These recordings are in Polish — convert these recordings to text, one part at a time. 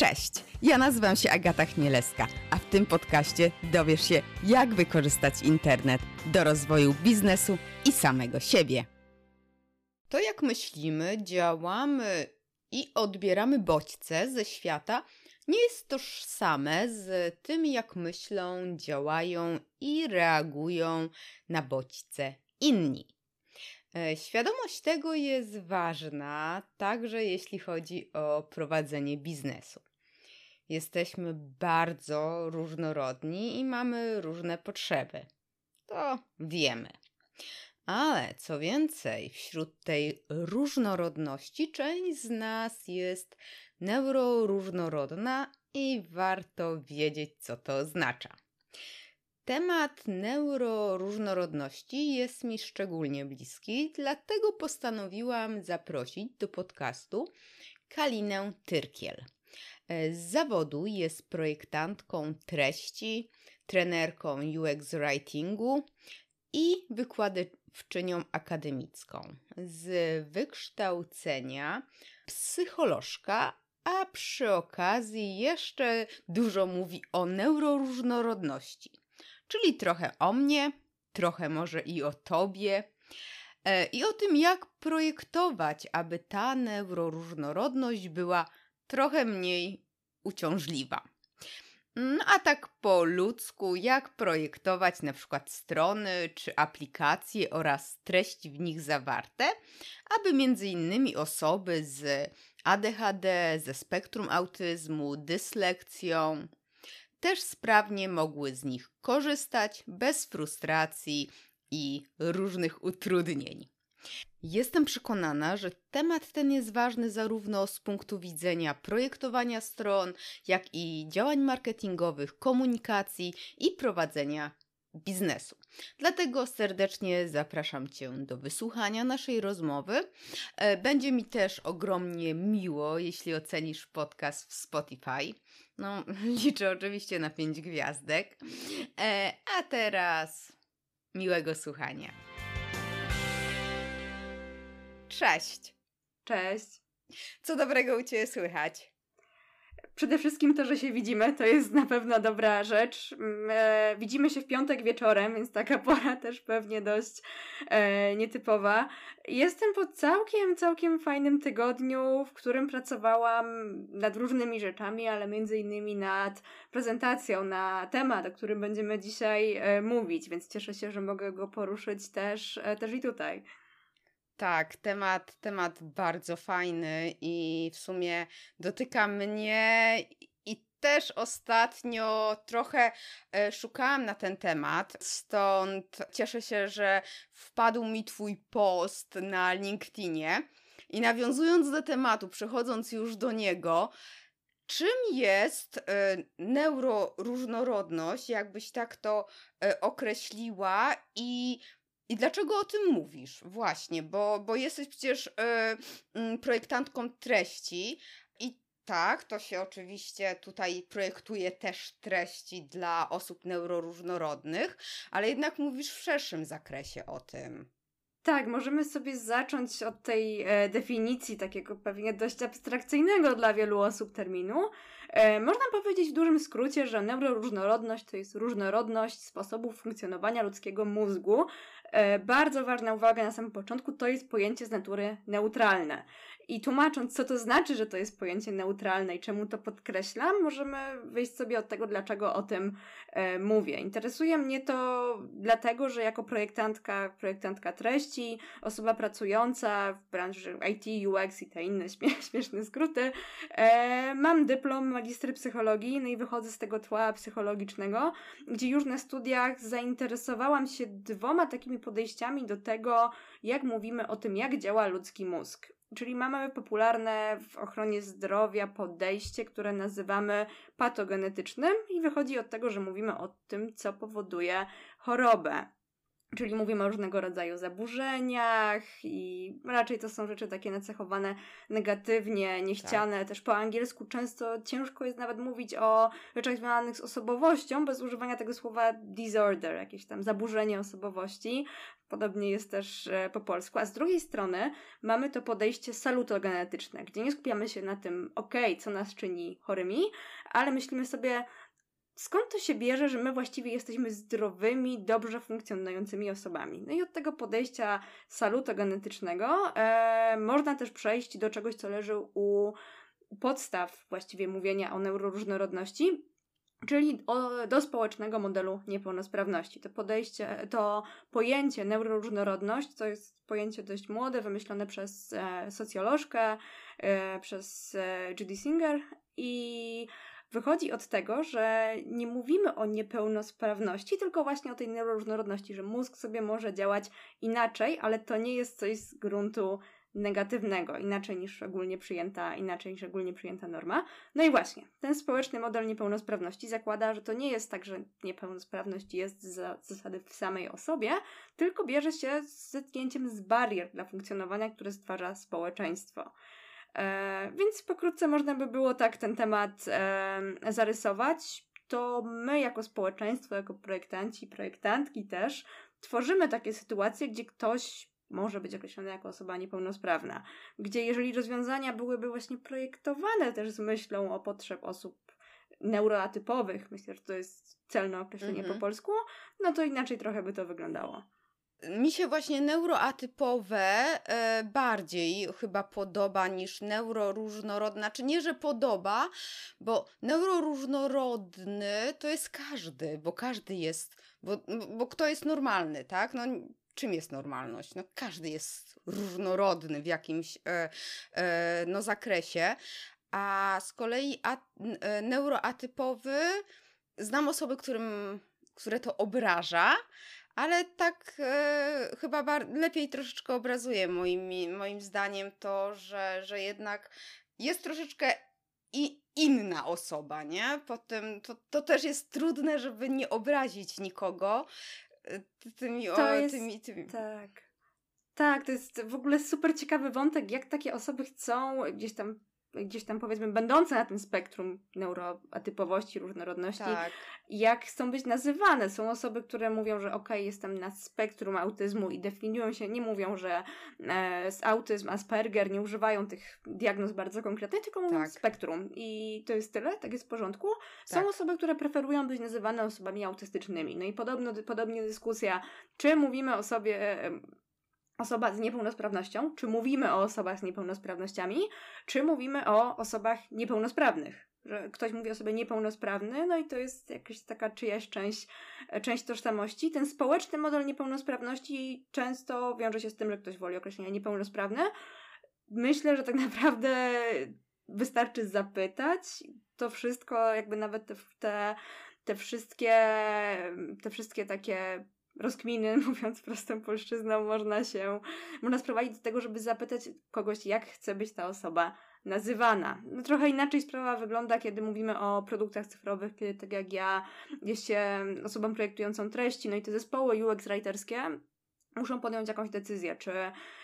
Cześć, ja nazywam się Agata Chmielewska, a w tym podcaście dowiesz się, jak wykorzystać internet do rozwoju biznesu i samego siebie. To jak myślimy, działamy i odbieramy bodźce ze świata, nie jest tożsame z tym, jak myślą, działają i reagują na bodźce inni. E, świadomość tego jest ważna, także jeśli chodzi o prowadzenie biznesu. Jesteśmy bardzo różnorodni i mamy różne potrzeby. To wiemy. Ale co więcej, wśród tej różnorodności część z nas jest neuroróżnorodna i warto wiedzieć, co to oznacza. Temat neuroróżnorodności jest mi szczególnie bliski, dlatego postanowiłam zaprosić do podcastu Kalinę Tyrkiel. Z zawodu jest projektantką treści, trenerką UX writingu i wykładowczynią akademicką. Z wykształcenia psycholożka, a przy okazji jeszcze dużo mówi o neuroróżnorodności. Czyli trochę o mnie, trochę może i o tobie. E, I o tym, jak projektować, aby ta neuroróżnorodność była trochę mniej uciążliwa. No a tak po ludzku, jak projektować na przykład strony czy aplikacje oraz treści w nich zawarte, aby między innymi osoby z ADHD, ze spektrum autyzmu, dyslekcją też sprawnie mogły z nich korzystać bez frustracji i różnych utrudnień. Jestem przekonana, że temat ten jest ważny zarówno z punktu widzenia projektowania stron, jak i działań marketingowych, komunikacji i prowadzenia biznesu. Dlatego serdecznie zapraszam Cię do wysłuchania naszej rozmowy. E, będzie mi też ogromnie miło, jeśli ocenisz podcast w Spotify. No, liczę oczywiście na 5 gwiazdek. E, a teraz miłego słuchania. Cześć. Cześć. Co dobrego u Ciebie słychać? Przede wszystkim to, że się widzimy, to jest na pewno dobra rzecz. Mm, e, widzimy się w piątek wieczorem, więc taka pora też pewnie dość e, nietypowa. Jestem po całkiem, całkiem fajnym tygodniu, w którym pracowałam nad różnymi rzeczami, ale między innymi nad prezentacją na temat, o którym będziemy dzisiaj e, mówić, więc cieszę się, że mogę go poruszyć też, e, też i tutaj. Tak, temat, temat bardzo fajny i w sumie dotyka mnie i też ostatnio trochę e, szukałam na ten temat, stąd cieszę się, że wpadł mi Twój post na LinkedInie. I nawiązując do tematu, przechodząc już do niego, czym jest e, neuroróżnorodność, jakbyś tak to e, określiła, i i dlaczego o tym mówisz? Właśnie, bo, bo jesteś przecież y, projektantką treści i tak, to się oczywiście tutaj projektuje też treści dla osób neuroróżnorodnych, ale jednak mówisz w szerszym zakresie o tym. Tak, możemy sobie zacząć od tej e, definicji takiego pewnie dość abstrakcyjnego dla wielu osób terminu. E, można powiedzieć w dużym skrócie, że neuroróżnorodność to jest różnorodność sposobów funkcjonowania ludzkiego mózgu, E, bardzo ważna uwaga na samym początku, to jest pojęcie z natury neutralne. I tłumacząc, co to znaczy, że to jest pojęcie neutralne i czemu to podkreślam, możemy wyjść sobie od tego, dlaczego o tym e, mówię. Interesuje mnie to dlatego, że jako projektantka, projektantka treści, osoba pracująca w branży IT, UX i te inne śmieszne skróty, mam dyplom magistry psychologii, no i wychodzę z tego tła psychologicznego, gdzie już na studiach zainteresowałam się dwoma takimi podejściami do tego, jak mówimy o tym, jak działa ludzki mózg. Czyli mamy popularne w ochronie zdrowia podejście, które nazywamy patogenetycznym i wychodzi od tego, że mówimy o tym, co powoduje chorobę. Czyli mówimy o różnego rodzaju zaburzeniach i raczej to są rzeczy takie nacechowane negatywnie, niechciane. Tak. Też po angielsku często ciężko jest nawet mówić o rzeczach związanych z osobowością bez używania tego słowa disorder, jakieś tam zaburzenie osobowości. Podobnie jest też e, po polsku. A z drugiej strony mamy to podejście salutogenetyczne, gdzie nie skupiamy się na tym, okej, okay, co nas czyni chorymi, ale myślimy sobie, skąd to się bierze, że my właściwie jesteśmy zdrowymi, dobrze funkcjonującymi osobami. No i od tego podejścia salutogenetycznego e, można też przejść do czegoś, co leży u podstaw właściwie mówienia o neuroróżnorodności, czyli do społecznego modelu niepełnosprawności. To podejście, to pojęcie neuroróżnorodność to jest pojęcie dość młode, wymyślone przez e, socjolożkę, e, przez e, Judy Singer i wychodzi od tego, że nie mówimy o niepełnosprawności, tylko właśnie o tej neuroróżnorodności, że mózg sobie może działać inaczej, ale to nie jest coś z gruntu negatywnego, inaczej niż ogólnie przyjęta, inaczej niż ogólnie przyjęta norma. No i właśnie, ten społeczny model niepełnosprawności zakłada, że to nie jest tak, że niepełnosprawność jest z zasady w samej osobie, tylko bierze się z zetknięciem z barier dla funkcjonowania, które stwarza społeczeństwo. E, więc pokrótce można by było tak ten temat zarysować. To my, jako społeczeństwo, jako projektanci, projektantki też, tworzymy takie sytuacje, gdzie ktoś może być określony jako osoba niepełnosprawna. Gdzie jeżeli rozwiązania byłyby właśnie projektowane też z myślą o potrzeb osób neuroatypowych, myślę, że to jest celne określenie mm -hmm. po polsku, no to inaczej trochę by to wyglądało. Mi się właśnie neuroatypowe e, bardziej chyba podoba niż neuroróżnorodne. Znaczy nie, że podoba, bo neuroróżnorodny to jest każdy, bo każdy jest, bo, bo kto jest normalny, tak? No czym jest normalność? No każdy jest różnorodny w jakimś e, e, no, zakresie, a z kolei neuroatypowy znam osoby, którym, które to obraża, ale tak e, chyba bar- lepiej troszeczkę obrazuje moim, moim zdaniem to, że, że jednak jest troszeczkę i inna osoba, nie? Potem to, to też jest trudne, żeby nie obrazić nikogo e, tymi, o, jest, tymi, tymi. Tak. Tak, to jest w ogóle super ciekawy wątek, jak takie osoby chcą gdzieś tam gdzieś tam powiedzmy będące na tym spektrum neuroatypowości, różnorodności, tak. jak chcą być nazywane. Są osoby, które mówią, że ok, jestem na spektrum autyzmu i definiują się, nie mówią, że e, z autyzm, Asperger, nie używają tych diagnoz bardzo konkretnych, tylko mówią tak. spektrum i to jest tyle, tak jest w porządku. Są tak. osoby, które preferują być nazywane osobami autystycznymi. No i podobno, podobnie dyskusja, czy mówimy o sobie osoba z niepełnosprawnością, czy mówimy o osobach z niepełnosprawnościami, czy mówimy o osobach niepełnosprawnych. Że ktoś mówi o sobie niepełnosprawny, no i to jest jakaś taka czyjaś część, część tożsamości. Ten społeczny model niepełnosprawności często wiąże się z tym, że ktoś woli określenia niepełnosprawny. Myślę, że tak naprawdę wystarczy zapytać. To wszystko, jakby nawet te, te wszystkie, te wszystkie takie rozkminy, mówiąc prostą polszczyzną, można się, można sprowadzić do tego, żeby zapytać kogoś, jak chce być ta osoba nazywana. No, trochę inaczej sprawa wygląda, kiedy mówimy o produktach cyfrowych, kiedy tak jak ja jest się osobą projektującą treści, no i te zespoły UX writerskie muszą podjąć jakąś decyzję, czy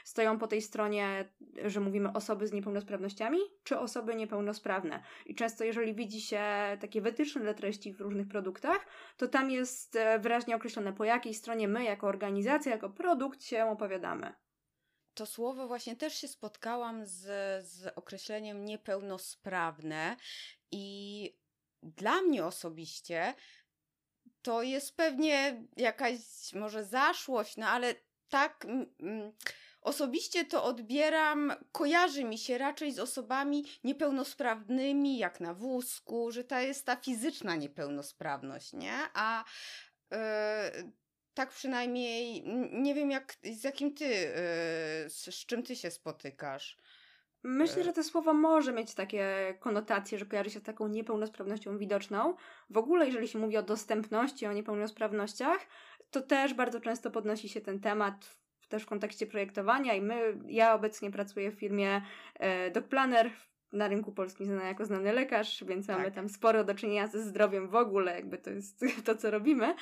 stoją po tej stronie, że mówimy osoby z niepełnosprawnościami, czy osoby niepełnosprawne. I często, jeżeli widzi się takie wytyczne dla treści w różnych produktach, to tam jest e, wyraźnie określone, po jakiej stronie my, jako organizacja, jako produkt się opowiadamy. To słowo właśnie też się spotkałam z, z określeniem niepełnosprawne i dla mnie osobiście to jest pewnie jakaś może zaszłość, no ale tak mm, osobiście to odbieram, kojarzy mi się raczej z osobami niepełnosprawnymi, jak na wózku, że to jest ta fizyczna niepełnosprawność, nie? A yy, tak przynajmniej nie wiem, jak, z jakim ty, yy, z, z czym ty się spotykasz. Myślę, e. że to słowo może mieć takie konotacje, że kojarzy się z taką niepełnosprawnością widoczną. W ogóle, jeżeli się mówi o dostępności, o niepełnosprawnościach, to też bardzo często podnosi się ten temat też w kontekście projektowania i my, ja obecnie pracuję w firmie e, DocPlanner, na rynku polskim znana jako znany lekarz, więc tak. mamy tam sporo do czynienia ze zdrowiem w ogóle, jakby to jest to, co robimy.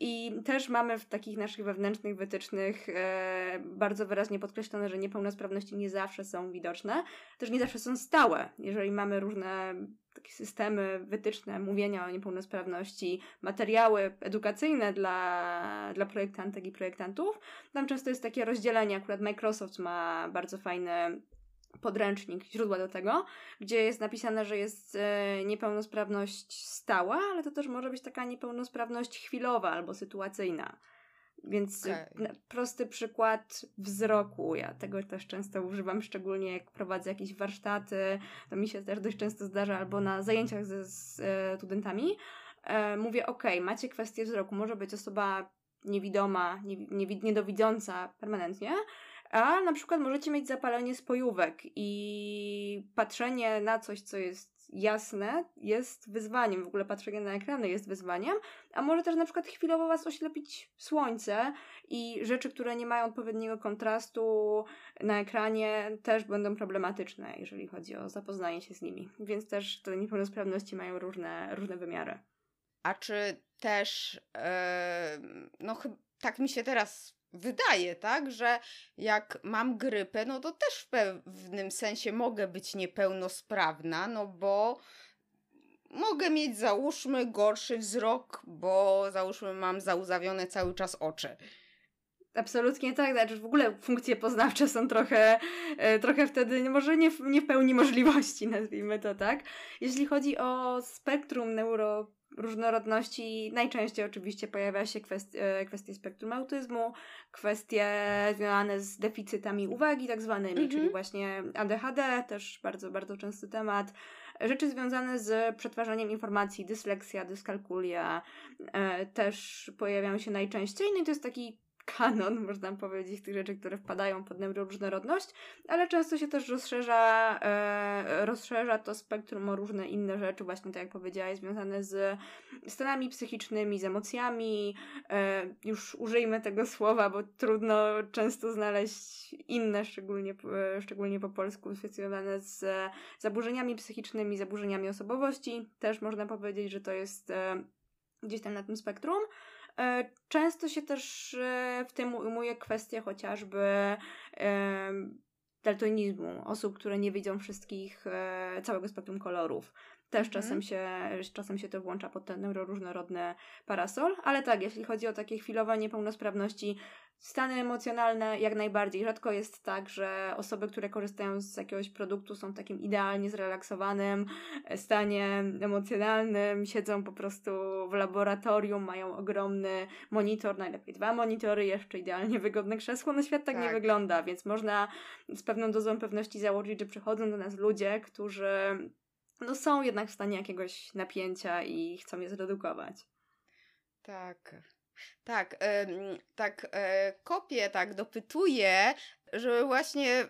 I też mamy w takich naszych wewnętrznych wytycznych e, bardzo wyraźnie podkreślone, że niepełnosprawności nie zawsze są widoczne, też nie zawsze są stałe. Jeżeli mamy różne takie systemy wytyczne mówienia o niepełnosprawności, materiały edukacyjne dla, dla projektantek i projektantów, tam często jest takie rozdzielenie, akurat Microsoft ma bardzo fajny podręcznik, źródła do tego, gdzie jest napisane, że jest e, niepełnosprawność stała, ale to też może być taka niepełnosprawność chwilowa albo sytuacyjna. Więc okay. prosty przykład wzroku. Ja tego też często używam, szczególnie jak prowadzę jakieś warsztaty. To mi się też dość często zdarza, albo na zajęciach ze e, studentami. E, mówię, ok, macie kwestię wzroku. Może być osoba niewidoma, nie, nie, niedowidząca permanentnie, a na przykład możecie mieć zapalenie spojówek i patrzenie na coś, co jest jasne, jest wyzwaniem. W ogóle patrzenie na ekrany jest wyzwaniem, a może też na przykład chwilowo was oślepić słońce i rzeczy, które nie mają odpowiedniego kontrastu na ekranie też będą problematyczne, jeżeli chodzi o zapoznanie się z nimi. Więc też te niepełnosprawności mają różne, różne wymiary. A czy też, yy, no tak mi się teraz wydaje, tak, że jak mam grypę, no to też w pewnym sensie mogę być niepełnosprawna, no bo mogę mieć, załóżmy, gorszy wzrok, bo załóżmy mam zauzawione cały czas oczy. Absolutnie tak, znaczy w ogóle funkcje poznawcze są trochę, e, trochę wtedy może nie w, nie w pełni możliwości, nazwijmy to tak. Jeśli chodzi o spektrum neuro różnorodności najczęściej oczywiście pojawia się kwestia, e, kwestie spektrum autyzmu, kwestie związane z deficytami uwagi tak zwanymi, czyli mhm. właśnie ADHD, też bardzo, bardzo częsty temat. Rzeczy związane z przetwarzaniem informacji, dysleksja, dyskalkulia e, też pojawiają się najczęściej. No i to jest taki kanon, można powiedzieć, tych rzeczy, które wpadają pod neuroróżnorodność, ale często się też rozszerza, e, rozszerza to spektrum o różne inne rzeczy, właśnie tak jak powiedziałaś, związane z stanami psychicznymi, z emocjami. E, już użyjmy tego słowa, bo trudno często znaleźć inne, szczególnie, e, szczególnie po polsku, związane z zaburzeniami psychicznymi, zaburzeniami osobowości. Też można powiedzieć, że to jest e, gdzieś tam na tym spektrum. E, często się też e, w tym ujmuje kwestia chociażby daltonizmu, osób, które nie widzą wszystkich, e, całego spektrum kolorów. Też mhm. czasem, się, czasem się to włącza pod ten neuroróżnorodny parasol, ale tak, jeśli chodzi o takie chwilowe niepełnosprawności, Stany emocjonalne jak najbardziej. Rzadko jest tak, że osoby, które korzystają z jakiegoś produktu są w takim idealnie zrelaksowanym stanie emocjonalnym, siedzą po prostu w laboratorium, mają ogromny monitor, najlepiej dwa monitory, jeszcze idealnie wygodne krzesło. No świat tak, tak. nie wygląda, więc można z pewną dozą pewności założyć, że przychodzą do nas ludzie, którzy no, są jednak w stanie jakiegoś napięcia i chcą je zredukować. Tak. Tak, tak y, kopię, tak dopytuję, żeby właśnie y,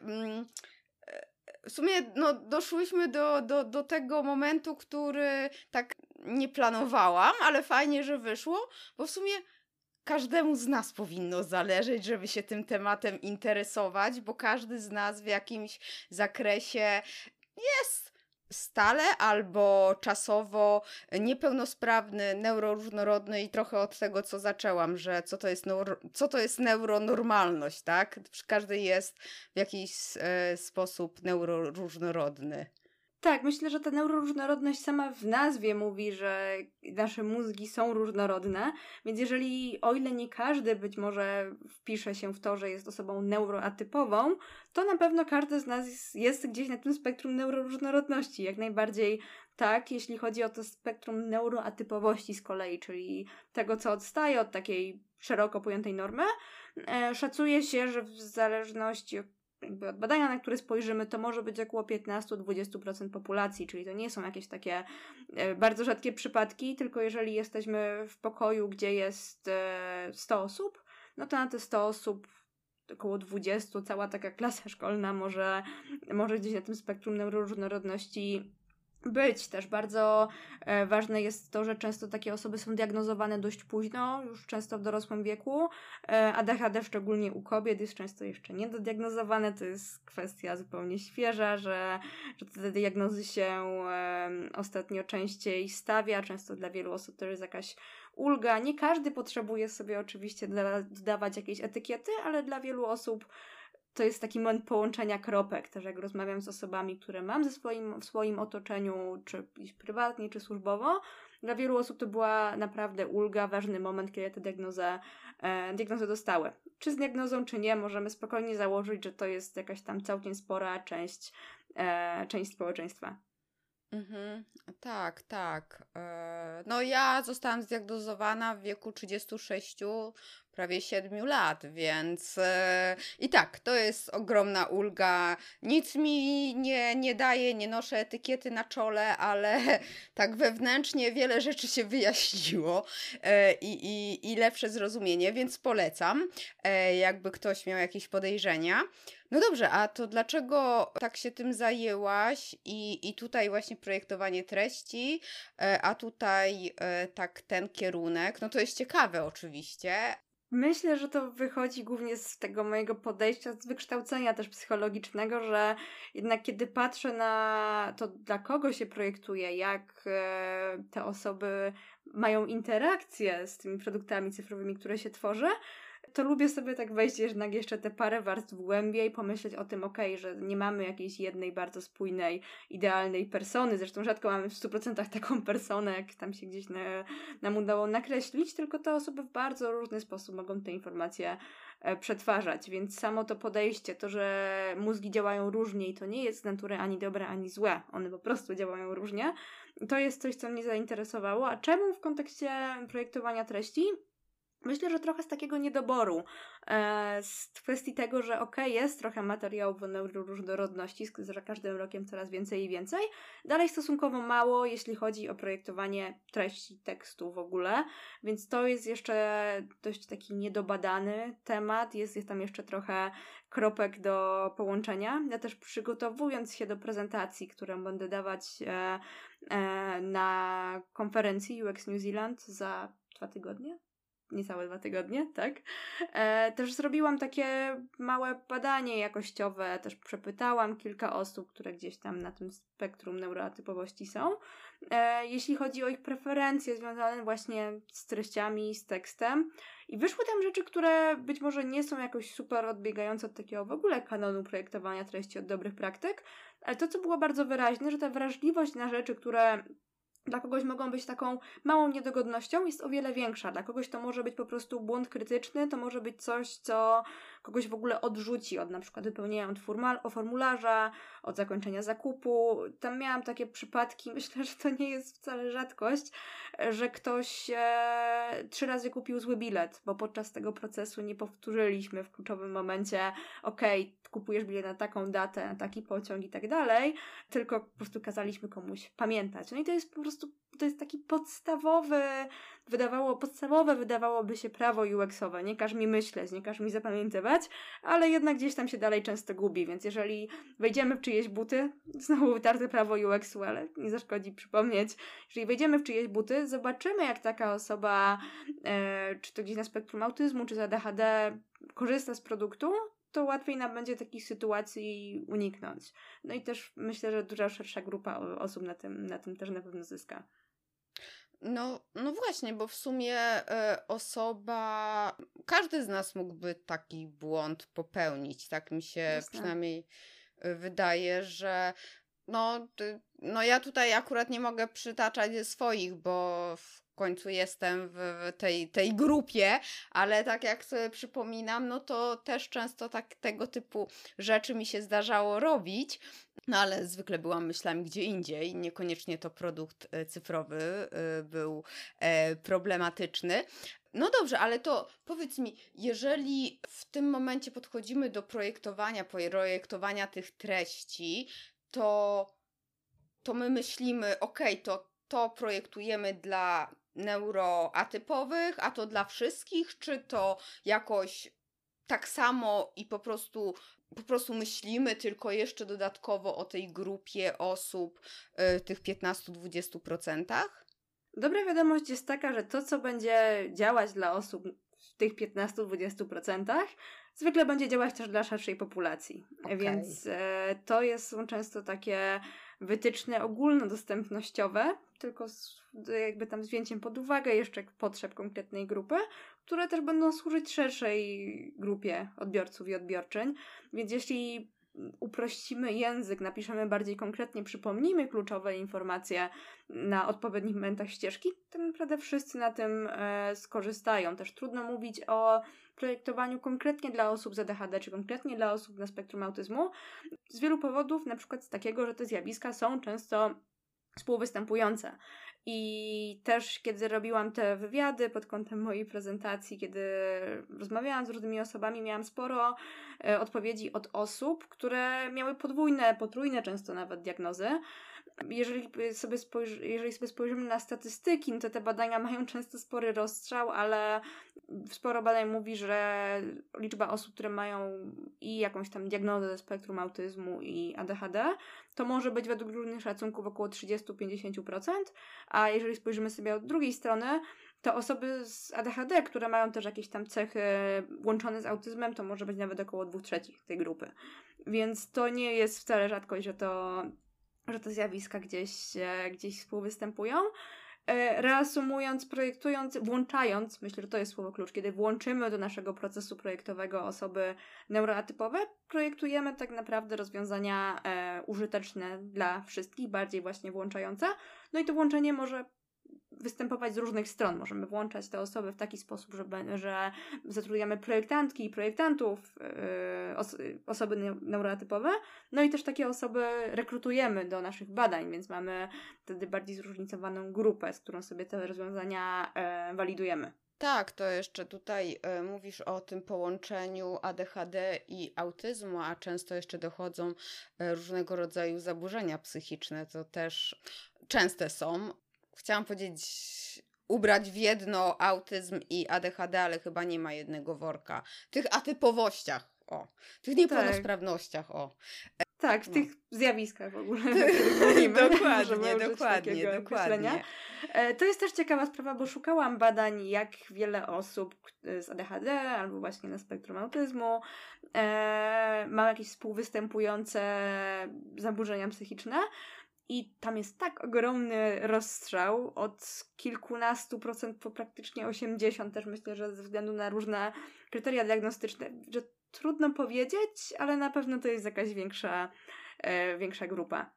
w sumie no, doszłyśmy do, do, do tego momentu, który tak nie planowałam, ale fajnie, że wyszło, bo w sumie każdemu z nas powinno zależeć, żeby się tym tematem interesować, bo każdy z nas w jakimś zakresie jest stale albo czasowo niepełnosprawny, neuroróżnorodny i trochę od tego, co zaczęłam, że co to jest, neuro, co to jest neuronormalność, tak? Każdy jest w jakiś e, sposób neuroróżnorodny. Tak, myślę, że ta neuroróżnorodność sama w nazwie mówi, że nasze mózgi są różnorodne, więc jeżeli, o ile nie każdy być może wpisze się w to, że jest osobą neuroatypową, to na pewno każdy z nas jest gdzieś na tym spektrum neuroróżnorodności. Jak najbardziej tak, jeśli chodzi o to spektrum neuroatypowości z kolei, czyli tego, co odstaje od takiej szeroko pojętej normy, e, szacuje się, że w zależności jakby od badania, na które spojrzymy, to może być około 15-20% populacji, czyli to nie są jakieś takie e, bardzo rzadkie przypadki, tylko jeżeli jesteśmy w pokoju, gdzie jest e, 100 osób, no to na te 100 osób około 20, cała taka klasa szkolna może, może gdzieś na tym spektrum neuroróżnorodności być. Też bardzo e, ważne jest to, że często takie osoby są diagnozowane dość późno, już często w dorosłym wieku. E, ADHD, szczególnie u kobiet, jest często jeszcze niedodiagnozowane. To jest kwestia zupełnie świeża, że, że te diagnozy się ostatnio częściej stawia. Często dla wielu osób to jest jakaś ulga. Nie każdy potrzebuje sobie oczywiście dodawać jakiejś etykiety, ale dla wielu osób to jest taki moment połączenia kropek. Też jak rozmawiam z osobami, które mam ze swoim, w swoim otoczeniu, czy prywatnie, czy służbowo, dla wielu osób to była naprawdę ulga, ważny moment, kiedy te diagnozę, e, diagnozę dostały. Czy z diagnozą, czy nie, możemy spokojnie założyć, że to jest jakaś tam całkiem spora część, e, część społeczeństwa. Mhm, tak, tak. E, no ja zostałam zdiagnozowana w wieku 36, prawie 7 lat, więc e, i tak, to jest ogromna ulga. Nic mi nie, nie daje, nie noszę etykiety na czole, ale tak wewnętrznie wiele rzeczy się wyjaśniło e, i, i, i lepsze zrozumienie, więc polecam, jakby ktoś miał jakieś podejrzenia. No dobrze, a to dlaczego tak się tym zajęłaś i, i tutaj właśnie projektowanie treści, e, a tutaj e, tak ten kierunek? No to jest ciekawe oczywiście. Myślę, że to wychodzi głównie z tego mojego podejścia, z wykształcenia też psychologicznego, że jednak kiedy patrzę na to, dla kogo się projektuje, jak e, te osoby mają interakcje z tymi produktami cyfrowymi, które się tworzy, to lubię sobie tak wejść jednak jeszcze te parę warstw głębiej, pomyśleć o tym, okej, okay, że nie mamy jakiejś jednej bardzo spójnej, idealnej persony, zresztą rzadko mamy w 100% taką personę, jak tam się gdzieś na, nam udało nakreślić, tylko te osoby w bardzo różny sposób mogą te informacje e, przetwarzać, więc samo to podejście, to, że mózgi działają różnie i to nie jest z natury ani dobre, ani złe, one po prostu działają różnie, to jest coś, co mnie zainteresowało. A czemu w kontekście projektowania treści? Myślę, że trochę z takiego niedoboru, e, z kwestii tego, że ok, jest trochę materiałów o neuroróżnorodności, że każdym rokiem coraz więcej i więcej, dalej stosunkowo mało, jeśli chodzi o projektowanie treści tekstu w ogóle, więc to jest jeszcze dość taki niedobadany temat, jest, jest tam jeszcze trochę kropek do połączenia. Ja też przygotowując się do prezentacji, którą będę dawać e, e, na konferencji UX New Zealand za dwa tygodnie, niecałe dwa tygodnie, tak? E, też zrobiłam takie małe badanie jakościowe, też przepytałam kilka osób, które gdzieś tam na tym spektrum neuroatypowości są. E, jeśli chodzi o ich preferencje związane właśnie z treściami, z tekstem. I wyszły tam rzeczy, które być może nie są jakoś super odbiegające od takiego w ogóle kanonu projektowania treści, od dobrych praktyk, ale to, co było bardzo wyraźne, że ta wrażliwość na rzeczy, które dla kogoś mogą być taką małą niedogodnością, jest o wiele większa. Dla kogoś to może być po prostu błąd krytyczny, to może być coś, co kogoś w ogóle odrzuci od na przykład wypełnienia o formularza, od zakończenia zakupu. Tam miałam takie przypadki, myślę, że to nie jest wcale rzadkość, że ktoś e, trzy razy kupił zły bilet, bo podczas tego procesu nie powtórzyliśmy w kluczowym momencie, okej, okay, kupujesz bilet na taką datę, na taki pociąg i tak dalej, tylko po prostu kazaliśmy komuś pamiętać. No i to jest po prostu, to jest taki podstawowy, wydawało, podstawowe wydawałoby się prawo UX-owe. Nie każ mi myśleć, nie każ mi zapamiętywać, ale jednak gdzieś tam się dalej często gubi, więc jeżeli wejdziemy w czyjeś buty, znowu wytarte prawo UX-u, ale nie zaszkodzi przypomnieć, jeżeli wejdziemy w czyjeś buty, zobaczymy jak taka osoba, e, czy to gdzieś na spektrum autyzmu, czy z ADHD korzysta z produktu, to łatwiej nam będzie takich sytuacji uniknąć. No i też myślę, że duża szersza grupa osób na tym, na tym też na pewno zyska. No, no właśnie, bo w sumie e, osoba, każdy z nas mógłby taki błąd popełnić, tak mi się Jasne. przynajmniej e, wydaje, że no, no ja tutaj akurat nie mogę przytaczać swoich, bo w końcu jestem w tej, tej grupie, ale tak jak sobie przypominam, no to też często tak tego typu rzeczy mi się zdarzało robić. No ale zwykle byłam myślami gdzie indziej, niekoniecznie to produkt e, cyfrowy e, był e, problematyczny. No dobrze, ale to powiedz mi, jeżeli w tym momencie podchodzimy do projektowania, projektowania tych treści, to, to my myślimy, ok, to to projektujemy dla neuroatypowych, a to dla wszystkich, czy to jakoś tak samo i po prostu po prostu myślimy tylko jeszcze dodatkowo o tej grupie osób, yy, tych 15-20%? Dobra wiadomość jest taka, że to, co będzie działać dla osób w tych 15-20%, zwykle będzie działać też dla szerszej populacji. Okay. Więc e, to jest, są często takie wytyczne ogólnodostępnościowe, tylko z, jakby tam wzięciem pod uwagę jeszcze potrzeb konkretnej grupy, które też będą służyć szerszej grupie odbiorców i odbiorczyń. Więc jeśli uprościmy język, napiszemy bardziej konkretnie, przypomnijmy kluczowe informacje na odpowiednich momentach ścieżki, to naprawdę wszyscy na tym e, skorzystają. Też trudno mówić o projektowaniu konkretnie dla osób z ADHD, czy konkretnie dla osób na spektrum autyzmu, z wielu powodów, na przykład z takiego, że te zjawiska są często współwystępujące. I też, kiedy robiłam te wywiady pod kątem mojej prezentacji, kiedy rozmawiałam z różnymi osobami, miałam sporo e, odpowiedzi od osób, które miały podwójne, potrójne często nawet diagnozy. Jeżeli sobie, spojrzy, jeżeli sobie spojrzymy na statystyki, no to te badania mają często spory rozstrzał, ale sporo badań mówi, że liczba osób, które mają i jakąś tam diagnozę spektrum autyzmu i ADHD, to może być według różnych szacunków około 30-50%, a jeżeli spojrzymy sobie od drugiej strony, to osoby z ADHD, które mają też jakieś tam cechy łączone z autyzmem, to może być nawet około 2 trzecich tej grupy. Więc to nie jest wcale rzadkość, że to że te zjawiska gdzieś, gdzieś współwystępują. E, reasumując, projektując, włączając, myślę, że to jest słowo klucz, kiedy włączymy do naszego procesu projektowego osoby neuroatypowe, projektujemy tak naprawdę rozwiązania e, użyteczne dla wszystkich, bardziej właśnie włączające. No i to włączenie może występować z różnych stron. Możemy włączać te osoby w taki sposób, że, że zatrudniamy projektantki i projektantów, yy, os osoby neurotypowe, no i też takie osoby rekrutujemy do naszych badań, więc mamy wtedy bardziej zróżnicowaną grupę, z którą sobie te rozwiązania yy, walidujemy. Tak, to jeszcze tutaj y, mówisz o tym połączeniu ADHD i autyzmu, a często jeszcze dochodzą y, różnego rodzaju zaburzenia psychiczne. To też częste są chciałam powiedzieć, ubrać w jedno autyzm i ADHD, ale chyba nie ma jednego worka. Tych atypowościach, o. Tych niepełnosprawnościach, o. Tak, w no. tych zjawiskach w ogóle. dokładnie, dokładnie, dokładnie. E, to jest też ciekawa sprawa, bo szukałam badań, jak wiele osób z ADHD albo właśnie na spektrum autyzmu e, ma jakieś współwystępujące zaburzenia psychiczne. I tam jest tak ogromny rozstrzał od kilkunastu procent po praktycznie 80, też myślę, że ze względu na różne kryteria diagnostyczne, że trudno powiedzieć, ale na pewno to jest jakaś większa, e, większa grupa.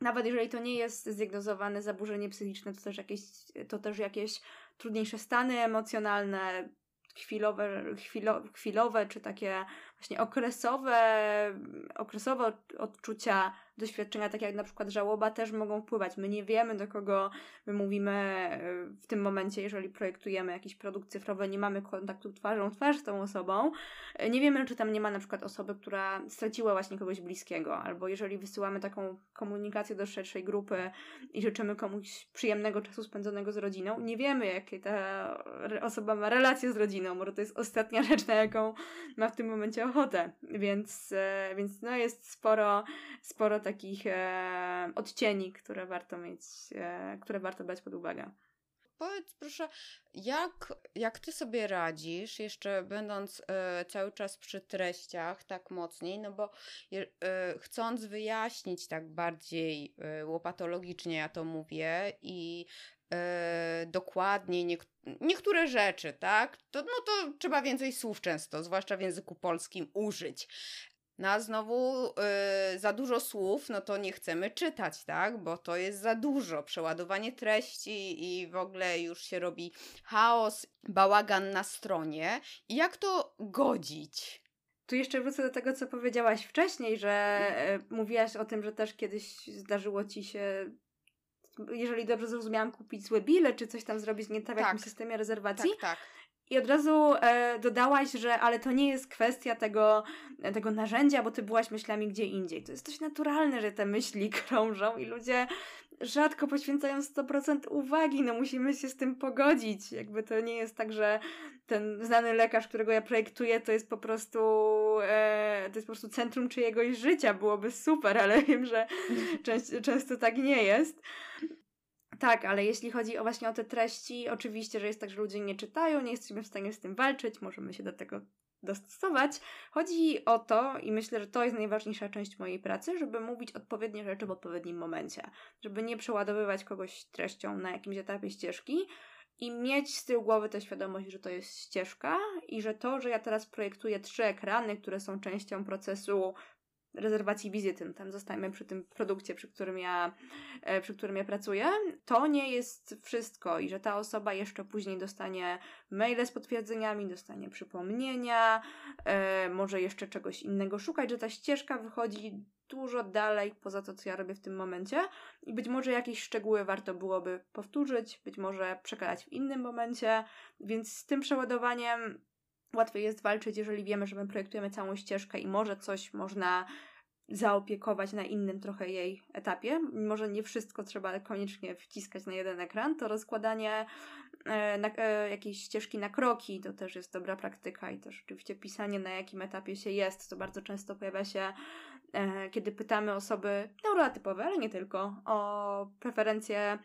Nawet jeżeli to nie jest zdiagnozowane zaburzenie psychiczne, to też jakieś, to też jakieś trudniejsze stany emocjonalne, chwilowe, chwilo, chwilowe czy takie właśnie okresowe, okresowe odczucia doświadczenia, takie jak na przykład żałoba, też mogą wpływać. My nie wiemy, do kogo my mówimy e, w tym momencie, jeżeli projektujemy jakiś produkt cyfrowy, nie mamy kontaktu twarzą w twarz z tą osobą. E, nie wiemy, czy tam nie ma na przykład osoby, która straciła właśnie kogoś bliskiego, albo jeżeli wysyłamy taką komunikację do szerszej grupy i życzymy komuś przyjemnego czasu spędzonego z rodziną, nie wiemy, jakie ta osoba ma relacje z rodziną, może to jest ostatnia rzecz, na jaką ma w tym momencie ochotę. Więc, e, więc no jest sporo, sporo takich e, odcieni, które warto mieć, e, które warto brać pod uwagę. Powiedz proszę, jak, jak ty sobie radzisz, jeszcze będąc e, cały czas przy treściach tak mocniej, no bo e, chcąc wyjaśnić tak bardziej e, łopatologicznie, ja to mówię, i dokładniej niek- niektóre rzeczy, tak? To, no to trzeba więcej słów często, zwłaszcza w języku polskim, użyć. No a znowu yy, za dużo słów, no to nie chcemy czytać, tak? Bo to jest za dużo. Przeładowanie treści i w ogóle już się robi chaos, bałagan na stronie. I jak to godzić? Tu jeszcze wrócę do tego, co powiedziałaś wcześniej, że y, mówiłaś o tym, że też kiedyś zdarzyło ci się jeżeli dobrze zrozumiałam, kupić złe bile, czy coś tam zrobić nie tak w jakimś tak. systemie rezerwacji. Tak, tak. I od razu e, dodałaś, że ale to nie jest kwestia tego, tego narzędzia, bo ty byłaś myślami gdzie indziej. To jest dość naturalne, że te myśli krążą i ludzie rzadko poświęcają 100% uwagi, no musimy się z tym pogodzić. Jakby to nie jest tak, że ten znany lekarz, którego ja projektuję, to jest po prostu e, to jest po prostu centrum czyjegoś życia. Byłoby super, ale wiem, że często, często tak nie jest. Tak, ale jeśli chodzi o właśnie o te treści, oczywiście, że jest tak, że ludzie nie czytają, nie jesteśmy w stanie z tym walczyć, możemy się do tego dostosować. Chodzi o to, i myślę, że to jest najważniejsza część mojej pracy, żeby mówić odpowiednie rzeczy w odpowiednim momencie. Żeby nie przeładowywać kogoś treścią na jakimś etapie ścieżki i mieć z tyłu głowy tę świadomość, że to jest ścieżka i że to, że ja teraz projektuję trzy ekrany, które są częścią procesu rezerwacji wizyty, tam zostajemy przy tym produkcie, przy którym ja, e, przy którym ja pracuję, to nie jest wszystko i że ta osoba jeszcze później dostanie maile z potwierdzeniami, dostanie przypomnienia, e, może jeszcze czegoś innego szukać, że ta ścieżka wychodzi dużo dalej poza to, co ja robię w tym momencie. I być może jakieś szczegóły warto byłoby powtórzyć, być może przekazać w innym momencie, więc z tym przeładowaniem łatwiej jest walczyć, jeżeli wiemy, że my projektujemy całą ścieżkę i może coś można zaopiekować na innym trochę jej etapie. Może nie wszystko trzeba koniecznie wciskać na jeden ekran, to rozkładanie e, na, e, jakiejś ścieżki na kroki to też jest dobra praktyka i też oczywiście pisanie na jakim etapie się jest, to bardzo często pojawia się kiedy pytamy osoby neuroatypowe, ale nie tylko, o preferencje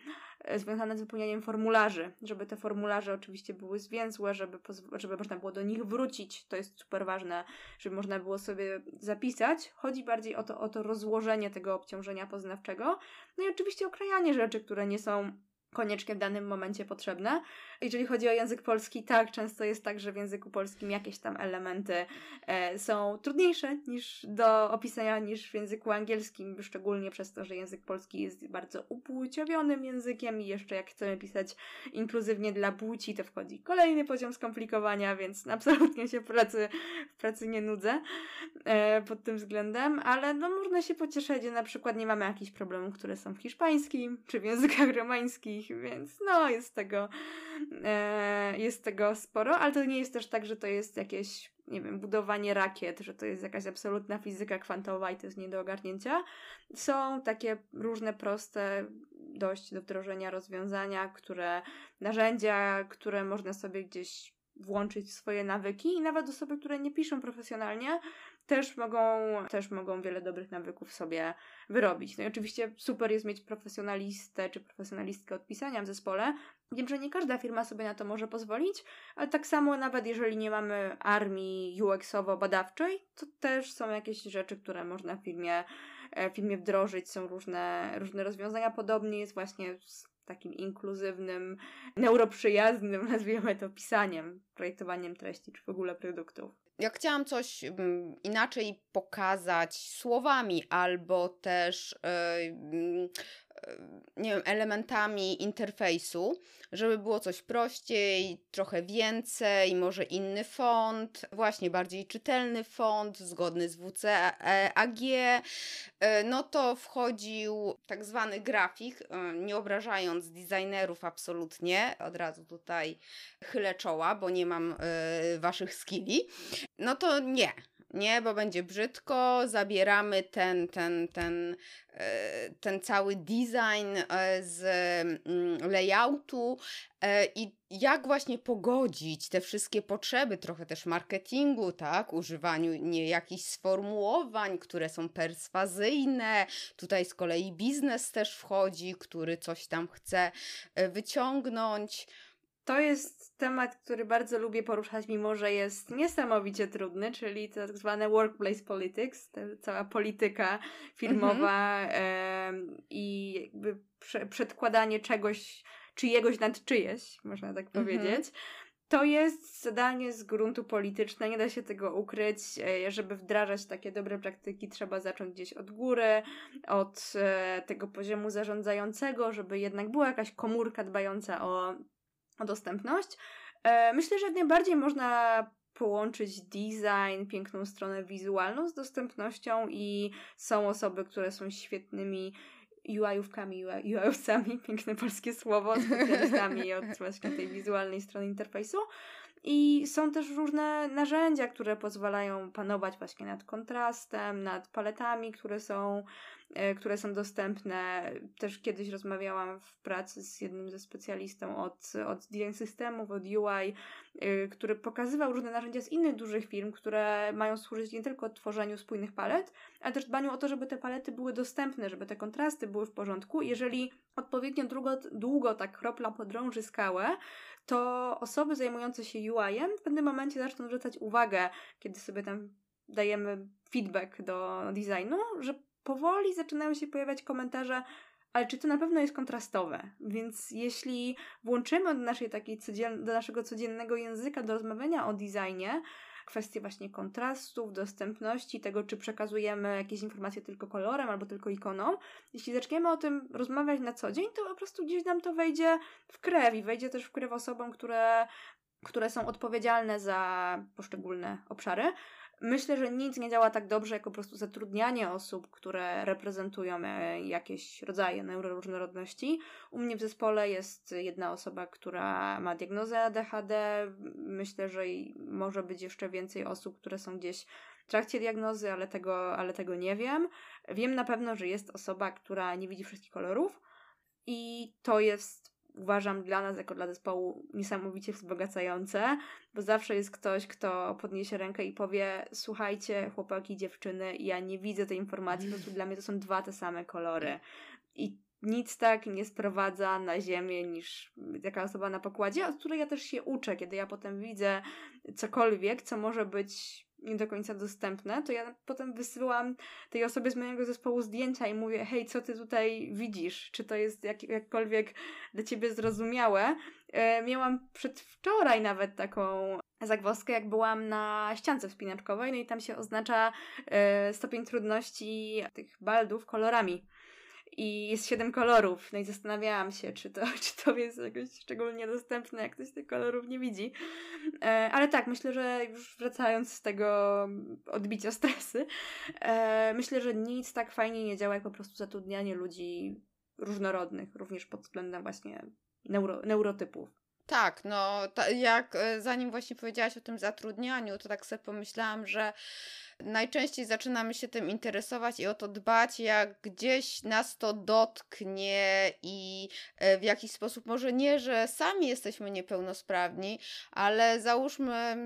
E, związane z wypełnianiem formularzy, żeby te formularze oczywiście były zwięzłe, żeby, żeby można było do nich wrócić. To jest super ważne, żeby można było sobie zapisać. Chodzi bardziej o to, o to rozłożenie tego obciążenia poznawczego. No i oczywiście okrajanie rzeczy, które nie są koniecznie w danym momencie potrzebne. Jeżeli chodzi o język polski, tak, często jest tak, że w języku polskim jakieś tam elementy e, są trudniejsze niż do opisania niż w języku angielskim, szczególnie przez to, że język polski jest bardzo upłciowionym językiem i jeszcze jak chcemy pisać inkluzywnie dla płci, to wchodzi kolejny poziom skomplikowania, więc absolutnie się pracy, w pracy nie nudzę e, pod tym względem, ale no można się pocieszyć, że na przykład nie mamy jakichś problemów, które są w hiszpańskim czy w językach romańskich, więc no jest tego e, jest tego sporo, ale to nie jest też tak, że to jest jakieś nie wiem, budowanie rakiet, że to jest jakaś absolutna fizyka kwantowa i to jest nie do ogarnięcia. Są takie różne proste, dość do wdrożenia rozwiązania, które, narzędzia, które można sobie gdzieś włączyć w swoje nawyki i nawet osoby, które nie piszą profesjonalnie, też mogą, też mogą wiele dobrych nawyków sobie wyrobić. No i oczywiście super jest mieć profesjonalistę czy profesjonalistkę od pisania w zespole. Wiem, że nie każda firma sobie na to może pozwolić, ale tak samo nawet jeżeli nie mamy armii UX-owo-badawczej, to też są jakieś rzeczy, które można w firmie, e, w firmie wdrożyć. Są różne, różne rozwiązania. Podobnie jest właśnie z takim inkluzywnym, neuroprzyjaznym, nazwijmy to, pisaniem, projektowaniem treści czy w ogóle produktów jak chciałam coś um, inaczej pokazać słowami, albo też yy, nie wiem, elementami interfejsu, żeby było coś prościej, trochę więcej, może inny font, właśnie bardziej czytelny font, zgodny z WCAG, e, no to wchodził tak zwany grafik, e, nie obrażając designerów absolutnie, od razu tutaj chylę czoła, bo nie mam y, waszych skilli, no to nie, nie, bo będzie brzydko, zabieramy ten, ten, ten, e, ten cały design e, z mm, layoutu e, i jak właśnie pogodzić te wszystkie potrzeby, trochę też marketingu, tak, używaniu nie jakichś sformułowań, które są perswazyjne, tutaj z kolei biznes też wchodzi, który coś tam chce wyciągnąć. To jest temat, który bardzo lubię poruszać, mimo że jest niesamowicie trudny, czyli tak zwane workplace politics, cała polityka firmowa mhm. i jakby prze, przedkładanie czegoś, czyjegoś nad czyjeś, można tak mhm. powiedzieć. To jest zadanie z gruntu polityczne, nie da się tego ukryć. E, żeby wdrażać takie dobre praktyki, trzeba zacząć gdzieś od góry, od e, tego poziomu zarządzającego, żeby jednak była jakaś komórka dbająca o o dostępność. E, myślę, że najbardziej można połączyć design, piękną stronę wizualną z dostępnością i są osoby, które są świetnymi UI-ówkami, UI-owcami, piękne polskie słowo, specjalistami od właśnie tej wizualnej strony interfejsu. I są też różne narzędzia, które pozwalają panować właśnie nad kontrastem, nad paletami, które są E, które są dostępne. Też kiedyś rozmawiałam w pracy z jednym ze specjalistą od, od design systemów, od UI, e, który pokazywał różne narzędzia z innych dużych firm, które mają służyć nie tylko tworzeniu spójnych palet, ale też dbaniu o to, żeby te palety były dostępne, żeby te kontrasty były w porządku. Jeżeli odpowiednio długo, długo ta kropla podrąży skałę, to osoby zajmujące się UI-em w pewnym momencie zaczną zwracać uwagę, kiedy sobie tam dajemy feedback do designu, że powoli zaczynają się pojawiać komentarze, ale czy to na pewno jest kontrastowe? Więc jeśli włączymy do, naszej takiej codzien- do naszego codziennego języka do rozmawiania o designie, kwestie właśnie kontrastów, dostępności, tego, czy przekazujemy jakieś informacje tylko kolorem albo tylko ikoną. Jeśli zaczniemy o tym rozmawiać na co dzień, to po prostu gdzieś nam to wejdzie w krew i wejdzie też w krew osobom, które, które są odpowiedzialne za poszczególne obszary. Myślę, że nic nie działa tak dobrze, jak po prostu zatrudnianie osób, które reprezentują e, jakieś rodzaje neuroróżnorodności. U mnie w zespole jest jedna osoba, która ma diagnozę ADHD. Myślę, że może być jeszcze więcej osób, które są gdzieś w trakcie diagnozy, ale tego, ale tego nie wiem. Wiem na pewno, że jest osoba, która nie widzi wszystkich kolorów i to jest uważam dla nas, jako dla zespołu, niesamowicie wzbogacające, bo zawsze jest ktoś, kto podniesie rękę i powie: Słuchajcie, chłopaki, dziewczyny, ja nie widzę tej informacji, po prostu dla mnie to są dwa te same kolory. I nic tak nie sprowadza na ziemię niż taka osoba na pokładzie, od której ja też się uczę, kiedy ja potem widzę cokolwiek, co może być nie do końca dostępne, to ja potem wysyłam tej osobie z mojego zespołu zdjęcia i mówię, hej, co ty tutaj widzisz? Czy to jest jak, jakkolwiek dla ciebie zrozumiałe? E, miałam przedwczoraj nawet taką zagwozdkę, jak byłam na ściance wspinaczkowej, no i tam się oznacza e, stopień trudności tych baldów kolorami i jest siedem kolorów. No i zastanawiałam się, czy to, czy to jest jakoś szczególnie dostępne, jak ktoś tych kolorów nie widzi. E, ale tak, myślę, że już wracając z tego odbicia stresy, e, myślę, że nic tak fajnie nie działa, jak po prostu zatrudnianie ludzi różnorodnych, również pod względem właśnie neuro, neurotypów. Tak, no jak e, zanim właśnie powiedziałaś o tym zatrudnianiu, to tak sobie pomyślałam, że najczęściej zaczynamy się tym interesować i o to dbać, jak gdzieś nas to dotknie i e, w jakiś sposób, może nie, że sami jesteśmy niepełnosprawni, ale załóżmy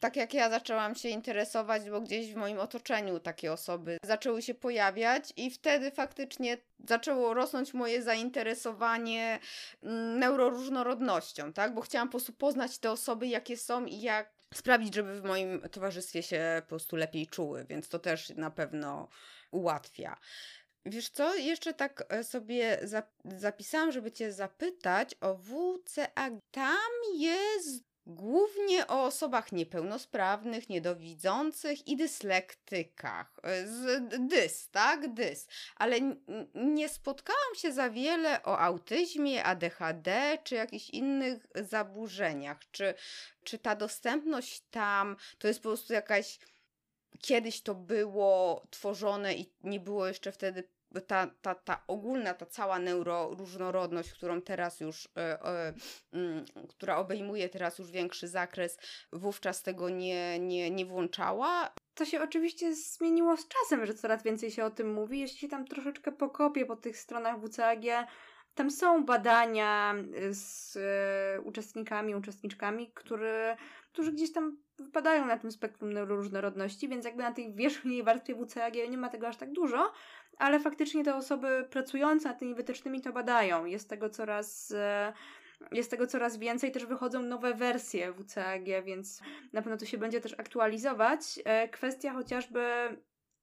tak jak ja zaczęłam się interesować, bo gdzieś w moim otoczeniu takie osoby zaczęły się pojawiać, i wtedy faktycznie zaczęło rosnąć moje zainteresowanie neuroróżnorodnością, tak? Bo chciałam po prostu poznać te osoby, jakie są i jak sprawić, żeby w moim towarzystwie się po prostu lepiej czuły, więc to też na pewno ułatwia. Wiesz co, jeszcze tak e, sobie zapisałam, żeby Cię zapytać o WCA. Tam jest Głównie o osobach niepełnosprawnych, niedowidzących i dyslektykach. E, z dys, tak? Dys. Ale nie spotkałam się za wiele o autyzmie, ADHD czy jakichś innych zaburzeniach. Czy, czy ta dostępność tam to jest po prostu jakaś. Kiedyś to było tworzone i nie było jeszcze wtedy ta, ta, ta ogólna, ta cała neuroróżnorodność, którą teraz już, e, e, mm, która obejmuje teraz już większy zakres, wówczas tego nie, nie, nie włączała. To się oczywiście zmieniło z czasem, że coraz więcej się o tym mówi. Jeśli się tam troszeczkę pokopię po tych stronach WCAG, tam są badania z e, uczestnikami, uczestniczkami, który, którzy gdzieś tam wypadają na tym spektrum neuroróżnorodności, więc jakby na tej wierzchniej warstwie WCAG nie ma tego aż tak dużo, ale faktycznie te osoby pracujące nad tymi wytycznymi to badają. Jest tego coraz e, jest tego coraz więcej, też wychodzą nowe wersje WCAG, więc na pewno to się będzie też aktualizować. E, kwestia chociażby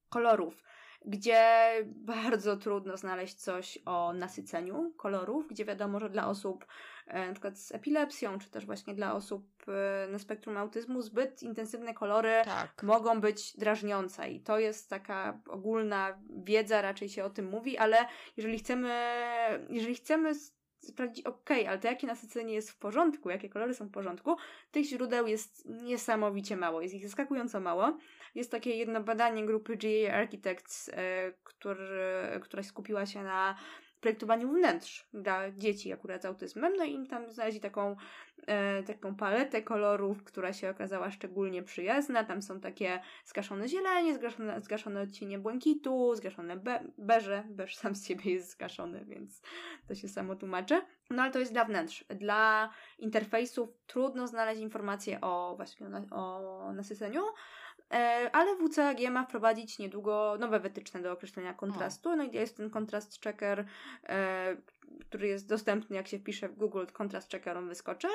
kolorów gdzie bardzo trudno znaleźć coś o nasyceniu kolorów, gdzie wiadomo, że dla osób na przykład z epilepsją, czy też właśnie dla osób e, na spektrum autyzmu zbyt intensywne kolory tak. mogą być drażniące i to jest taka ogólna wiedza, raczej się o tym mówi, ale jeżeli chcemy, jeżeli chcemy sprawdzić, ok, ale to jakie nasycenie jest w porządku, jakie kolory są w porządku, tych źródeł jest niesamowicie mało, jest ich zaskakująco mało. Jest takie jedno badanie grupy GA Architects, e, który, która skupiła się na projektowaniu wnętrz dla dzieci akurat z autyzmem, no i im tam znaleźli taką, e, taką paletę kolorów, która się okazała szczególnie przyjazna. Tam są takie zgaszone zielenie, zgaszone, zgaszone odcienie błękitu, zgaszone be beże. Beż sam z siebie jest zgaszony, więc to się samo tłumaczy. No ale to jest dla wnętrz. Dla interfejsów trudno znaleźć informacje o właśnie o nasyceniu, E, ale WCAG ma wprowadzić niedługo nowe wytyczne do określenia kontrastu. No i jest ten kontrast checker, e, który jest dostępny, jak się wpisze w Google, kontrast checker on wyskoczy,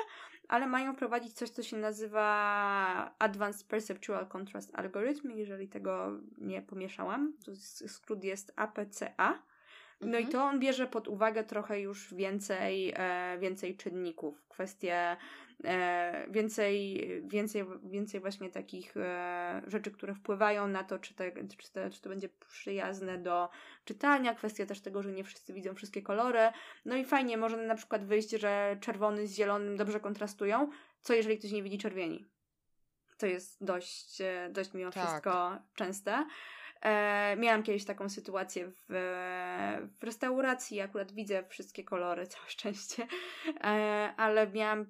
ale mają wprowadzić coś, co się nazywa Advanced Perceptual Contrast Algorithm, jeżeli tego nie pomieszałam. To skrót jest APCA. No mhm. i to on bierze pod uwagę trochę już więcej, e, więcej czynników. Kwestie e, więcej, więcej, więcej właśnie takich e, rzeczy, które wpływają na to, czy, te, czy, te, czy to będzie przyjazne do czytania. Kwestia też tego, że nie wszyscy widzą wszystkie kolory. No i fajnie, może na przykład wyjść, że czerwony z zielonym dobrze kontrastują. Co jeżeli ktoś nie widzi czerwieni? To jest dość, e, dość mimo tak. wszystko częste. E, miałam kiedyś taką sytuację w, w restauracji, akurat widzę wszystkie kolory, całe szczęście, e, ale miałam,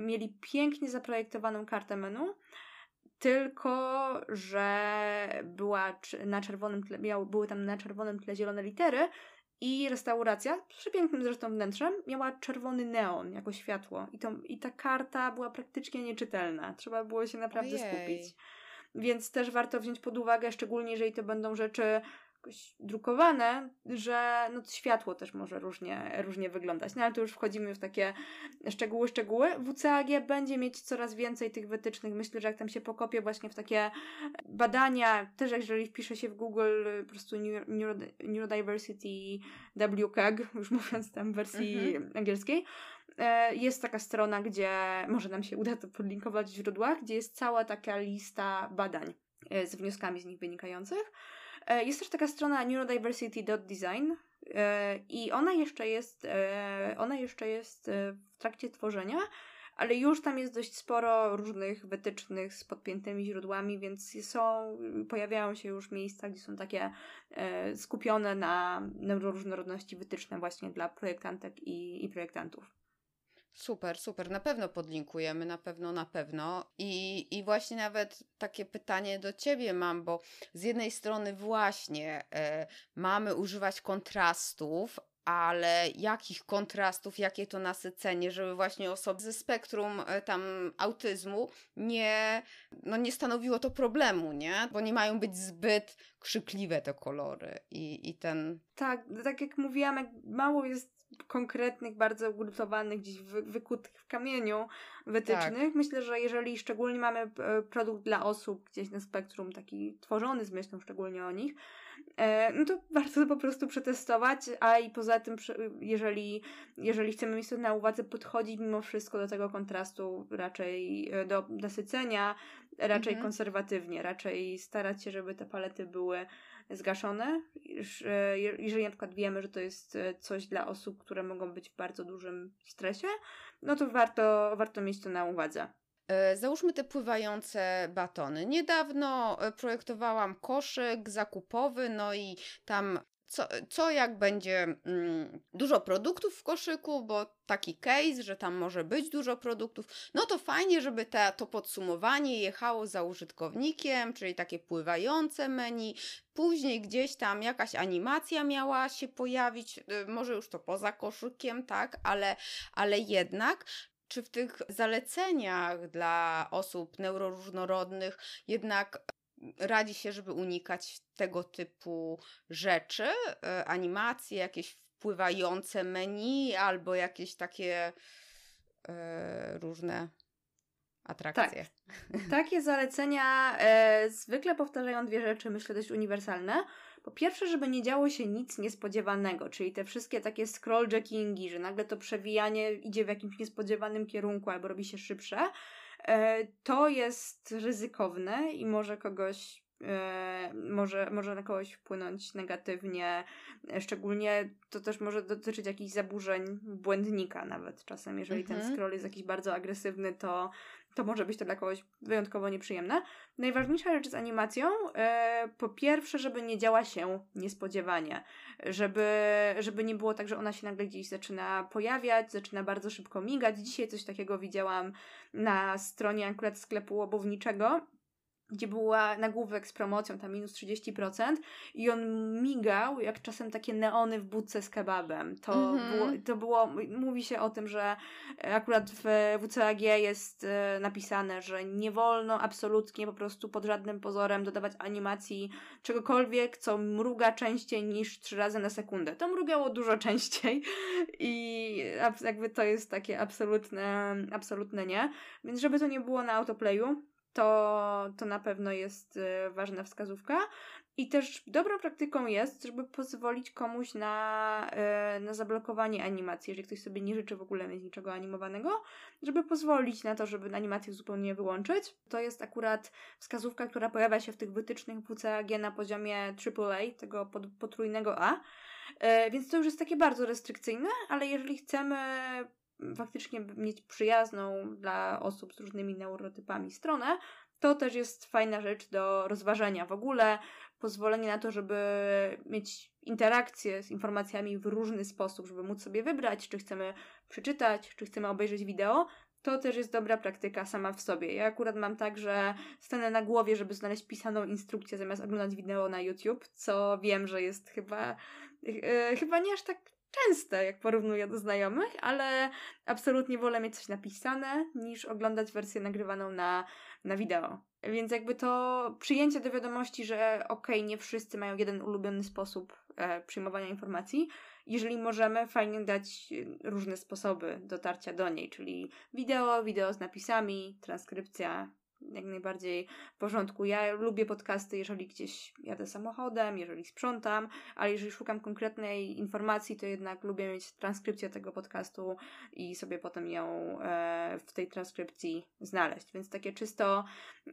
mieli pięknie zaprojektowaną kartę menu, tylko że była na czerwonym tle, miał, były tam na czerwonym tle zielone litery i restauracja, z przepięknym zresztą wnętrzem, miała czerwony neon jako światło i, to, i ta karta była praktycznie nieczytelna. Trzeba było się naprawdę Ojej. skupić więc też warto wziąć pod uwagę, szczególnie jeżeli to będą rzeczy drukowane, że no światło też może różnie, różnie wyglądać. No ale tu już wchodzimy w takie szczegóły, szczegóły. WCAG będzie mieć coraz więcej tych wytycznych. Myślę, że jak tam się pokopie właśnie w takie badania, też jeżeli wpisze się w Google po prostu Neuro, Neurodiversity WCAG, już mówiąc tam w wersji mhm. angielskiej, jest taka strona, gdzie może nam się uda to podlinkować w źródłach, gdzie jest cała taka lista badań e, z wnioskami z nich wynikających. E, jest też taka strona neurodiversity.design i ona jeszcze jest, ona jeszcze jest w trakcie tworzenia, ale już tam jest dość sporo różnych wytycznych z podpiętymi źródłami, więc są, pojawiają się już miejsca, gdzie są takie skupione na neuroróżnorodności wytyczne właśnie dla projektantek i, i projektantów. Super, super. Na pewno podlinkujemy, na pewno, na pewno. I, I właśnie nawet takie pytanie do Ciebie mam, bo z jednej strony właśnie e, mamy używać kontrastów, ale jakich kontrastów, jakie to nasycenie, żeby właśnie osoby ze spektrum e, tam autyzmu nie, no nie stanowiło to problemu, nie? Bo nie mają być zbyt krzykliwe te kolory i, i ten... Tak, tak jak mówiłam, mało jest konkretnych, bardzo ugrupowanych, gdzieś wy, wykutych w kamieniu wytycznych. Tak. Myślę, że jeżeli szczególnie mamy e, produkt dla osób gdzieś na spektrum, taki tworzony z myślą szczególnie o nich, e, no to warto to po prostu przetestować, a i poza tym, jeżeli, jeżeli chcemy mieć to na uwadze, podchodzić mimo wszystko do tego kontrastu raczej e, do nasycenia, raczej mhm. konserwatywnie, raczej starać się, żeby te palety były zgaszone. Jeżeli na przykład wiemy, że to jest e, coś dla osób, które mogą być w bardzo dużym stresie, no to warto, warto mieć to na uwadze. E, załóżmy te pływające batony. Niedawno e, projektowałam koszyk zakupowy, no i tam co, co jak będzie mm, dużo produktów w koszyku, bo taki case, że tam może być dużo produktów, no to fajnie, żeby to podsumowanie jechało za użytkownikiem, czyli takie pływające menu. Później gdzieś tam jakaś animacja miała się pojawić, y, może już to poza koszykiem, tak, ale, ale jednak czy w tych zaleceniach dla osób neuroróżnorodnych jednak radzi się, żeby unikać tego typu rzeczy, e, animacje, jakieś wpływające menu albo jakieś takie e, różne atrakcje. Tak. Takie zalecenia e, zwykle powtarzają dwie rzeczy, myślę, dość uniwersalne. Po pierwsze, żeby nie działo się nic niespodziewanego, czyli te wszystkie takie scroll-jackingi, że nagle to przewijanie idzie w jakimś niespodziewanym kierunku albo robi się szybsze. E, to jest ryzykowne i może kogoś e, może, może na kogoś wpłynąć negatywnie. E, szczególnie to też może dotyczyć jakichś zaburzeń błędnika nawet czasem. Jeżeli mhm. ten scroll jest jakiś bardzo agresywny, to to może być to dla kogoś wyjątkowo nieprzyjemne. Najważniejsza rzecz z animacją, e, po pierwsze, żeby nie działa się niespodziewanie, żeby, żeby nie było tak, że ona się nagle gdzieś zaczyna pojawiać, zaczyna bardzo szybko migać. Dzisiaj coś takiego widziałam na stronie akurat sklepu obowniczego gdzie była nagłówek z promocją, tam minus 30% i on migał jak czasem takie neony w budce z kebabem. To, mm-hmm. było, to było, mówi się o tym, że akurat w WCAG jest e, napisane, że nie wolno absolutnie po prostu pod żadnym pozorem dodawać animacji czegokolwiek, co mruga częściej niż trzy razy na sekundę. To mrugało dużo częściej i jakby to jest takie absolutne, absolutne nie. Więc żeby to nie było na autoplayu, to, to na pewno jest y, ważna wskazówka. I też dobrą praktyką jest, żeby pozwolić komuś na, y, na zablokowanie animacji, jeżeli ktoś sobie nie życzy w ogóle mieć niczego animowanego, żeby pozwolić na to, żeby animację zupełnie wyłączyć. To jest akurat wskazówka, która pojawia się w tych wytycznych WCAG na poziomie AAA, tego potrójnego A. Y, więc to już jest takie bardzo restrykcyjne, ale jeżeli chcemy faktycznie mieć przyjazną dla osób z różnymi neurotypami stronę, to też jest fajna rzecz do rozważenia. W ogóle pozwolenie na to, żeby mieć interakcję z informacjami w różny sposób, żeby móc sobie wybrać, czy chcemy przeczytać, czy chcemy obejrzeć wideo, to też jest dobra praktyka sama w sobie. Ja akurat mam tak, że stanę na głowie, żeby znaleźć pisaną instrukcję zamiast oglądać wideo na YouTube, co wiem, że jest chyba, yy, chyba nie aż tak częste, jak porównuję do znajomych, ale absolutnie wolę mieć coś napisane, niż oglądać wersję nagrywaną na, na wideo. Więc jakby to przyjęcie do wiadomości, że okej, okay, nie wszyscy mają jeden ulubiony sposób e, przyjmowania informacji, jeżeli możemy, fajnie dać różne sposoby dotarcia do niej, czyli wideo, wideo z napisami, transkrypcja, jak najbardziej w porządku. Ja lubię podcasty, jeżeli gdzieś jadę samochodem, jeżeli sprzątam, ale jeżeli szukam konkretnej informacji, to jednak lubię mieć transkrypcję tego podcastu i sobie potem ją e, w tej transkrypcji znaleźć. Więc takie czysto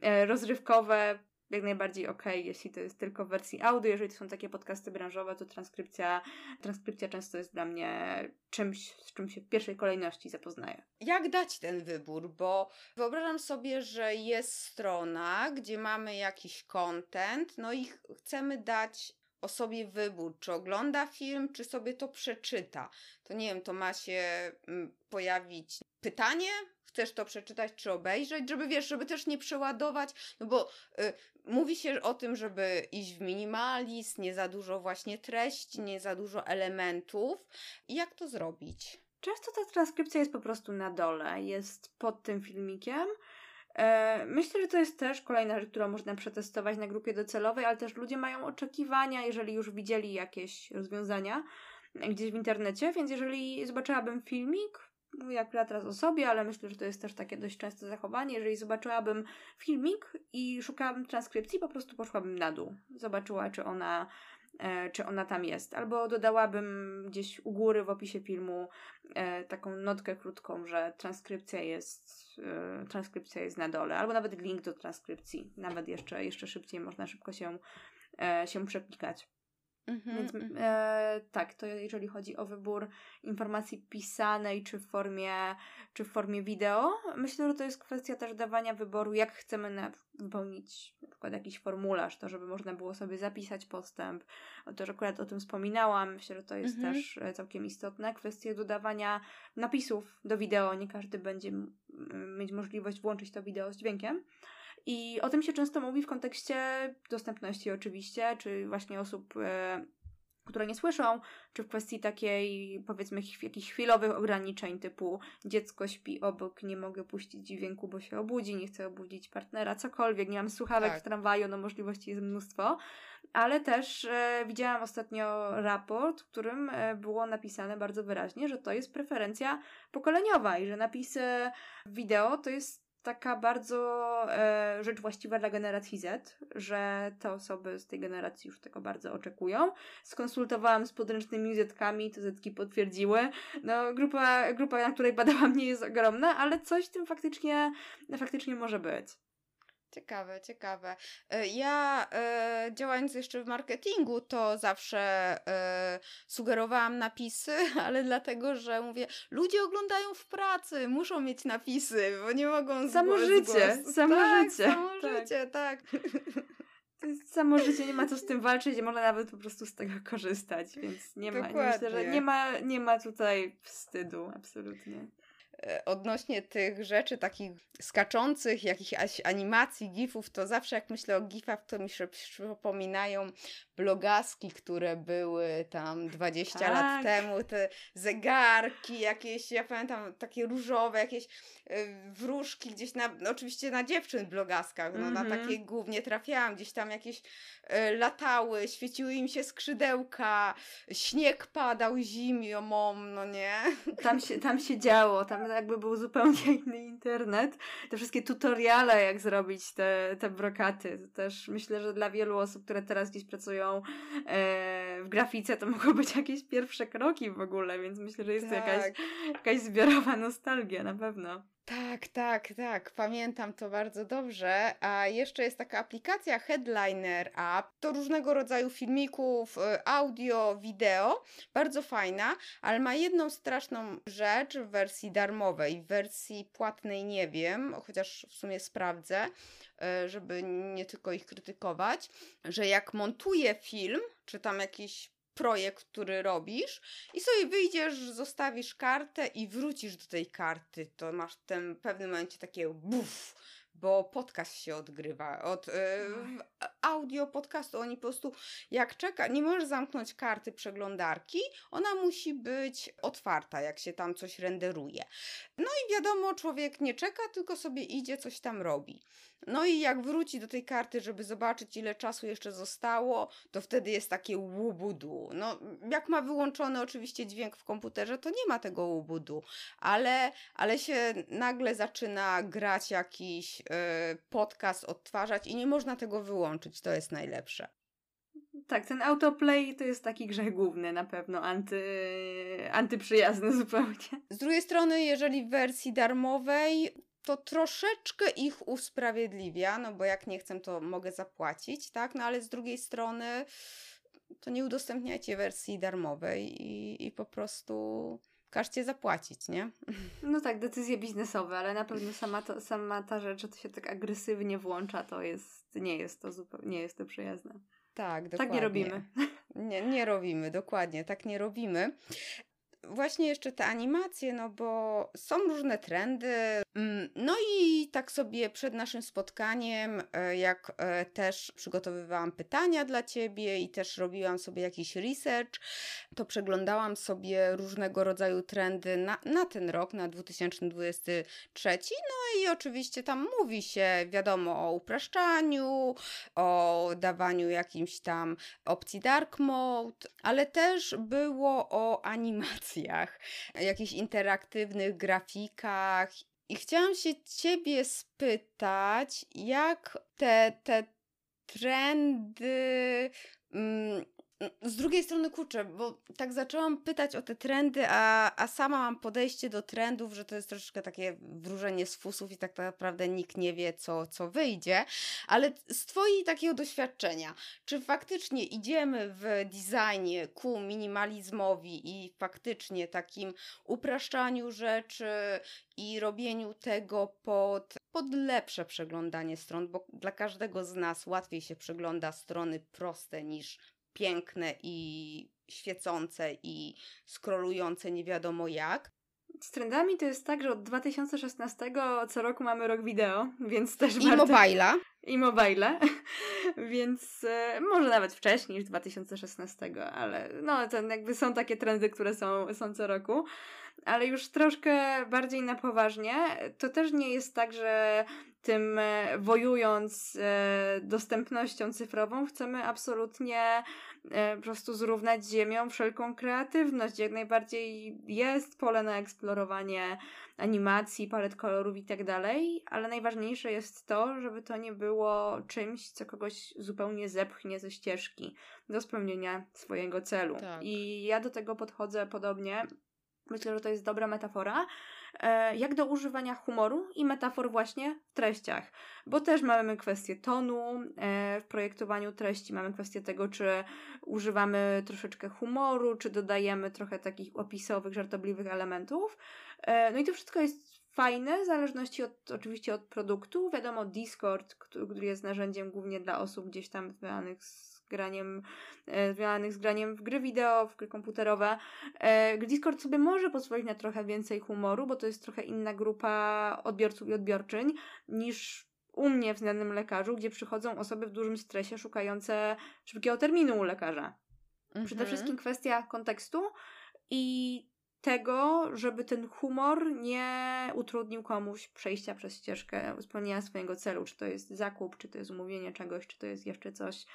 e, rozrywkowe jak najbardziej ok, jeśli to jest tylko w wersji audio. Jeżeli to są takie podcasty branżowe, to transkrypcja, transkrypcja często jest dla mnie czymś, z czym się w pierwszej kolejności zapoznaję. Jak dać ten wybór? Bo wyobrażam sobie, że jest strona, gdzie mamy jakiś content, no i chcemy dać osobie wybór, czy ogląda film, czy sobie to przeczyta. To nie wiem, to ma się mm, pojawić pytanie, chcesz to przeczytać czy obejrzeć, żeby wiesz, żeby też nie przeładować, no bo y, mówi się o tym, żeby iść w minimalizm, nie za dużo właśnie treści, nie za dużo elementów. I jak to zrobić? Często ta transkrypcja jest po prostu na dole, jest pod tym filmikiem. E, myślę, że to jest też kolejna rzecz, którą można przetestować na grupie docelowej, ale też ludzie mają oczekiwania, jeżeli już widzieli jakieś rozwiązania gdzieś w internecie, więc jeżeli zobaczyłabym filmik, mówię akurat teraz o sobie, ale myślę, że to jest też takie dość częste zachowanie. Jeżeli zobaczyłabym filmik i szukałabym transkrypcji, po prostu poszłabym na dół. Zobaczyła, czy ona, e, czy ona tam jest. Albo dodałabym gdzieś u góry w opisie filmu e, taką notkę krótką, że transkrypcja jest, e, transkrypcja jest na dole. Albo nawet link do transkrypcji. Nawet jeszcze, jeszcze szybciej można szybko się, e, się przeklikać. Mhm, Więc mhm. e, tak, to jeżeli chodzi o wybór informacji pisanej, czy w formie, czy w formie wideo, myślę, że to jest kwestia też dawania wyboru, jak chcemy na, wypełnić na przykład jakiś formularz, to żeby można było sobie zapisać postęp. To, że akurat o tym wspominałam, myślę, że to jest mhm. też e, całkiem istotne. Kwestie dodawania napisów do wideo, nie każdy będzie mieć możliwość włączyć to wideo z dźwiękiem. I o tym się często mówi w kontekście dostępności oczywiście, czy właśnie osób, e, które nie słyszą, czy w kwestii takiej powiedzmy jakichś chwilowych ograniczeń typu dziecko śpi obok, nie mogę puścić dźwięku, bo się obudzi, nie chcę obudzić partnera, cokolwiek, nie mam słuchawek tak. w tramwaju, no możliwości jest mnóstwo. Ale też e, widziałam ostatnio raport, w którym e, było napisane bardzo wyraźnie, że to jest preferencja pokoleniowa i że napisy wideo to jest taka bardzo e, rzecz właściwa dla generacji Z, że te osoby z tej generacji już tego bardzo oczekują. Skonsultowałam z podręcznymi Zetkami, te Zetki potwierdziły. No, grupa, grupa, na której badałam, nie jest ogromna, ale coś w tym faktycznie, faktycznie może być. Ciekawe, ciekawe. E, ja e, działając jeszcze w marketingu, to zawsze e, sugerowałam napisy, ale dlatego, że mówię, ludzie oglądają w pracy, muszą mieć napisy, bo nie mogą Samo życie, samo tak, życie. Samo tak. życie, tak. Samo życie, nie ma co z tym walczyć, można nawet po prostu z tego korzystać, więc nie ma, myślę, że nie ma, nie ma tutaj wstydu, absolutnie. E, odnośnie tych rzeczy takich skaczących, jakichś animacji, gifów, to zawsze jak myślę o gifach, to mi się przypominają blogaski, które były tam 20 tak. lat temu, te zegarki jakieś, ja pamiętam takie różowe, jakieś y, wróżki gdzieś na, no oczywiście na dziewczyn blogaskach, no mm -hmm. na mhm. takie głównie trafiałam, gdzieś tam jakieś y, latały, świeciły im się skrzydełka, śnieg padał zimą, no nie? Tam się, tam się działo, tam jakby był zupełnie inny internet, te wszystkie tutoriale, jak zrobić te, te brokaty, to też myślę, że dla wielu osób, które teraz gdzieś pracują e, w grafice, to mogą być jakieś pierwsze kroki w ogóle, więc myślę, że jest tak. to jakaś, jakaś zbiorowa nostalgia na pewno. Tak, tak, tak. Pamiętam to bardzo dobrze. A jeszcze jest taka aplikacja Headliner App. To różnego rodzaju filmików, y, audio, wideo. Bardzo fajna, ale ma jedną straszną rzecz w wersji darmowej. W wersji płatnej nie wiem, chociaż w sumie sprawdzę, y, żeby nie tylko ich krytykować, że jak montuję film, czy tam jakiś projekt, który robisz i sobie wyjdziesz, zostawisz kartę i wrócisz do tej karty, to masz w tym pewnym momencie takie buf, bo podcast się odgrywa. Od y, audio podcastu oni po prostu jak czeka, nie możesz zamknąć karty przeglądarki, ona musi być otwarta, jak się tam coś renderuje. No i wiadomo, człowiek nie czeka, tylko sobie idzie, coś tam robi. No i jak wróci do tej karty, żeby zobaczyć, ile czasu jeszcze zostało, to wtedy jest takie łubudu. No, jak ma wyłączony oczywiście dźwięk w komputerze, to nie ma tego łubudu, ale, ale się nagle zaczyna grać jakiś yy, podcast, odtwarzać i nie można tego wyłączyć. To jest najlepsze. Tak, ten autoplay to jest taki grzech główny na pewno, anty, antyprzyjazny zupełnie. Z drugiej strony, jeżeli w wersji darmowej to troszeczkę ich usprawiedliwia, no bo jak nie chcę, to mogę zapłacić, tak? No ale z drugiej strony to nie udostępniajcie wersji darmowej i, i po prostu każcie zapłacić, nie? No tak, decyzje biznesowe, ale na pewno sama, to, sama ta rzecz, że to się tak agresywnie włącza, to jest, nie jest to zupełnie, nie jest to przyjazne. Tak, dokładnie. Tak nie robimy. Nie, nie robimy, dokładnie, tak nie robimy właśnie jeszcze te animacje, no bo są różne trendy. Mm, no i tak sobie przed naszym spotkaniem, e, jak e, też przygotowywałam pytania dla ciebie i też robiłam sobie jakiś research, to przeglądałam sobie różnego rodzaju trendy na, na ten rok, na 2023. No i oczywiście tam mówi się, wiadomo, o upraszczaniu, o dawaniu jakimś tam opcji dark mode, ale też było o animacji animacjach, jakichś interaktywnych grafikach. I chciałam się ciebie spytać, jak te, te trendy mm, z drugiej strony kurczę, bo tak zaczęłam pytać o te trendy, a, a sama mam podejście do trendów, że to jest troszeczkę takie wróżenie z fusów i tak naprawdę nikt nie wie, co, co wyjdzie. Ale z Twojej takiego doświadczenia, czy faktycznie idziemy w designie ku minimalizmowi i faktycznie takim upraszczaniu rzeczy i robieniu tego pod, pod lepsze przeglądanie stron, bo dla każdego z nas łatwiej się przegląda strony proste niż piękne i świecące i skrolujące nie wiadomo jak. Z trendami to jest tak, że od 2016 co roku mamy rok wideo, więc też I mobila. I mobile, więc e, może nawet wcześniej niż 2016, ale no to jakby są takie trendy, które są, są co roku ale już troszkę bardziej na poważnie. To też nie jest tak, że tym e, wojując e, dostępnością cyfrową chcemy absolutnie e, po prostu zrównać z ziemią wszelką kreatywność. Jak najbardziej jest pole na eksplorowanie animacji, palet kolorów i tak dalej, ale najważniejsze jest to, żeby to nie było czymś, co kogoś zupełnie zepchnie ze ścieżki do spełnienia swojego celu. Tak. I ja do tego podchodzę podobnie Myślę, że to jest dobra metafora. e, jak do używania humoru i metafor właśnie w treściach, bo też mamy kwestię tonu e, w projektowaniu treści, mamy kwestię tego, czy używamy troszeczkę humoru, czy dodajemy trochę takich opisowych, żartobliwych elementów. E, no i to wszystko jest fajne, w zależności od, oczywiście od produktu. Wiadomo, Discord, który jest narzędziem głównie dla osób gdzieś tam związanych z graniem, e, związanych z graniem w gry wideo, w gry komputerowe. E, Discord sobie może pozwolić na trochę więcej humoru, bo to jest trochę inna grupa odbiorców i odbiorczyń niż u mnie w znanym lekarzu, gdzie przychodzą osoby w dużym stresie szukające szybkiego terminu u lekarza. Mhm. Przede wszystkim kwestia kontekstu i tego, żeby ten humor nie utrudnił komuś przejścia przez ścieżkę spełnienia swojego celu, czy to jest zakup, czy to jest umówienie czegoś, czy to jest jeszcze coś,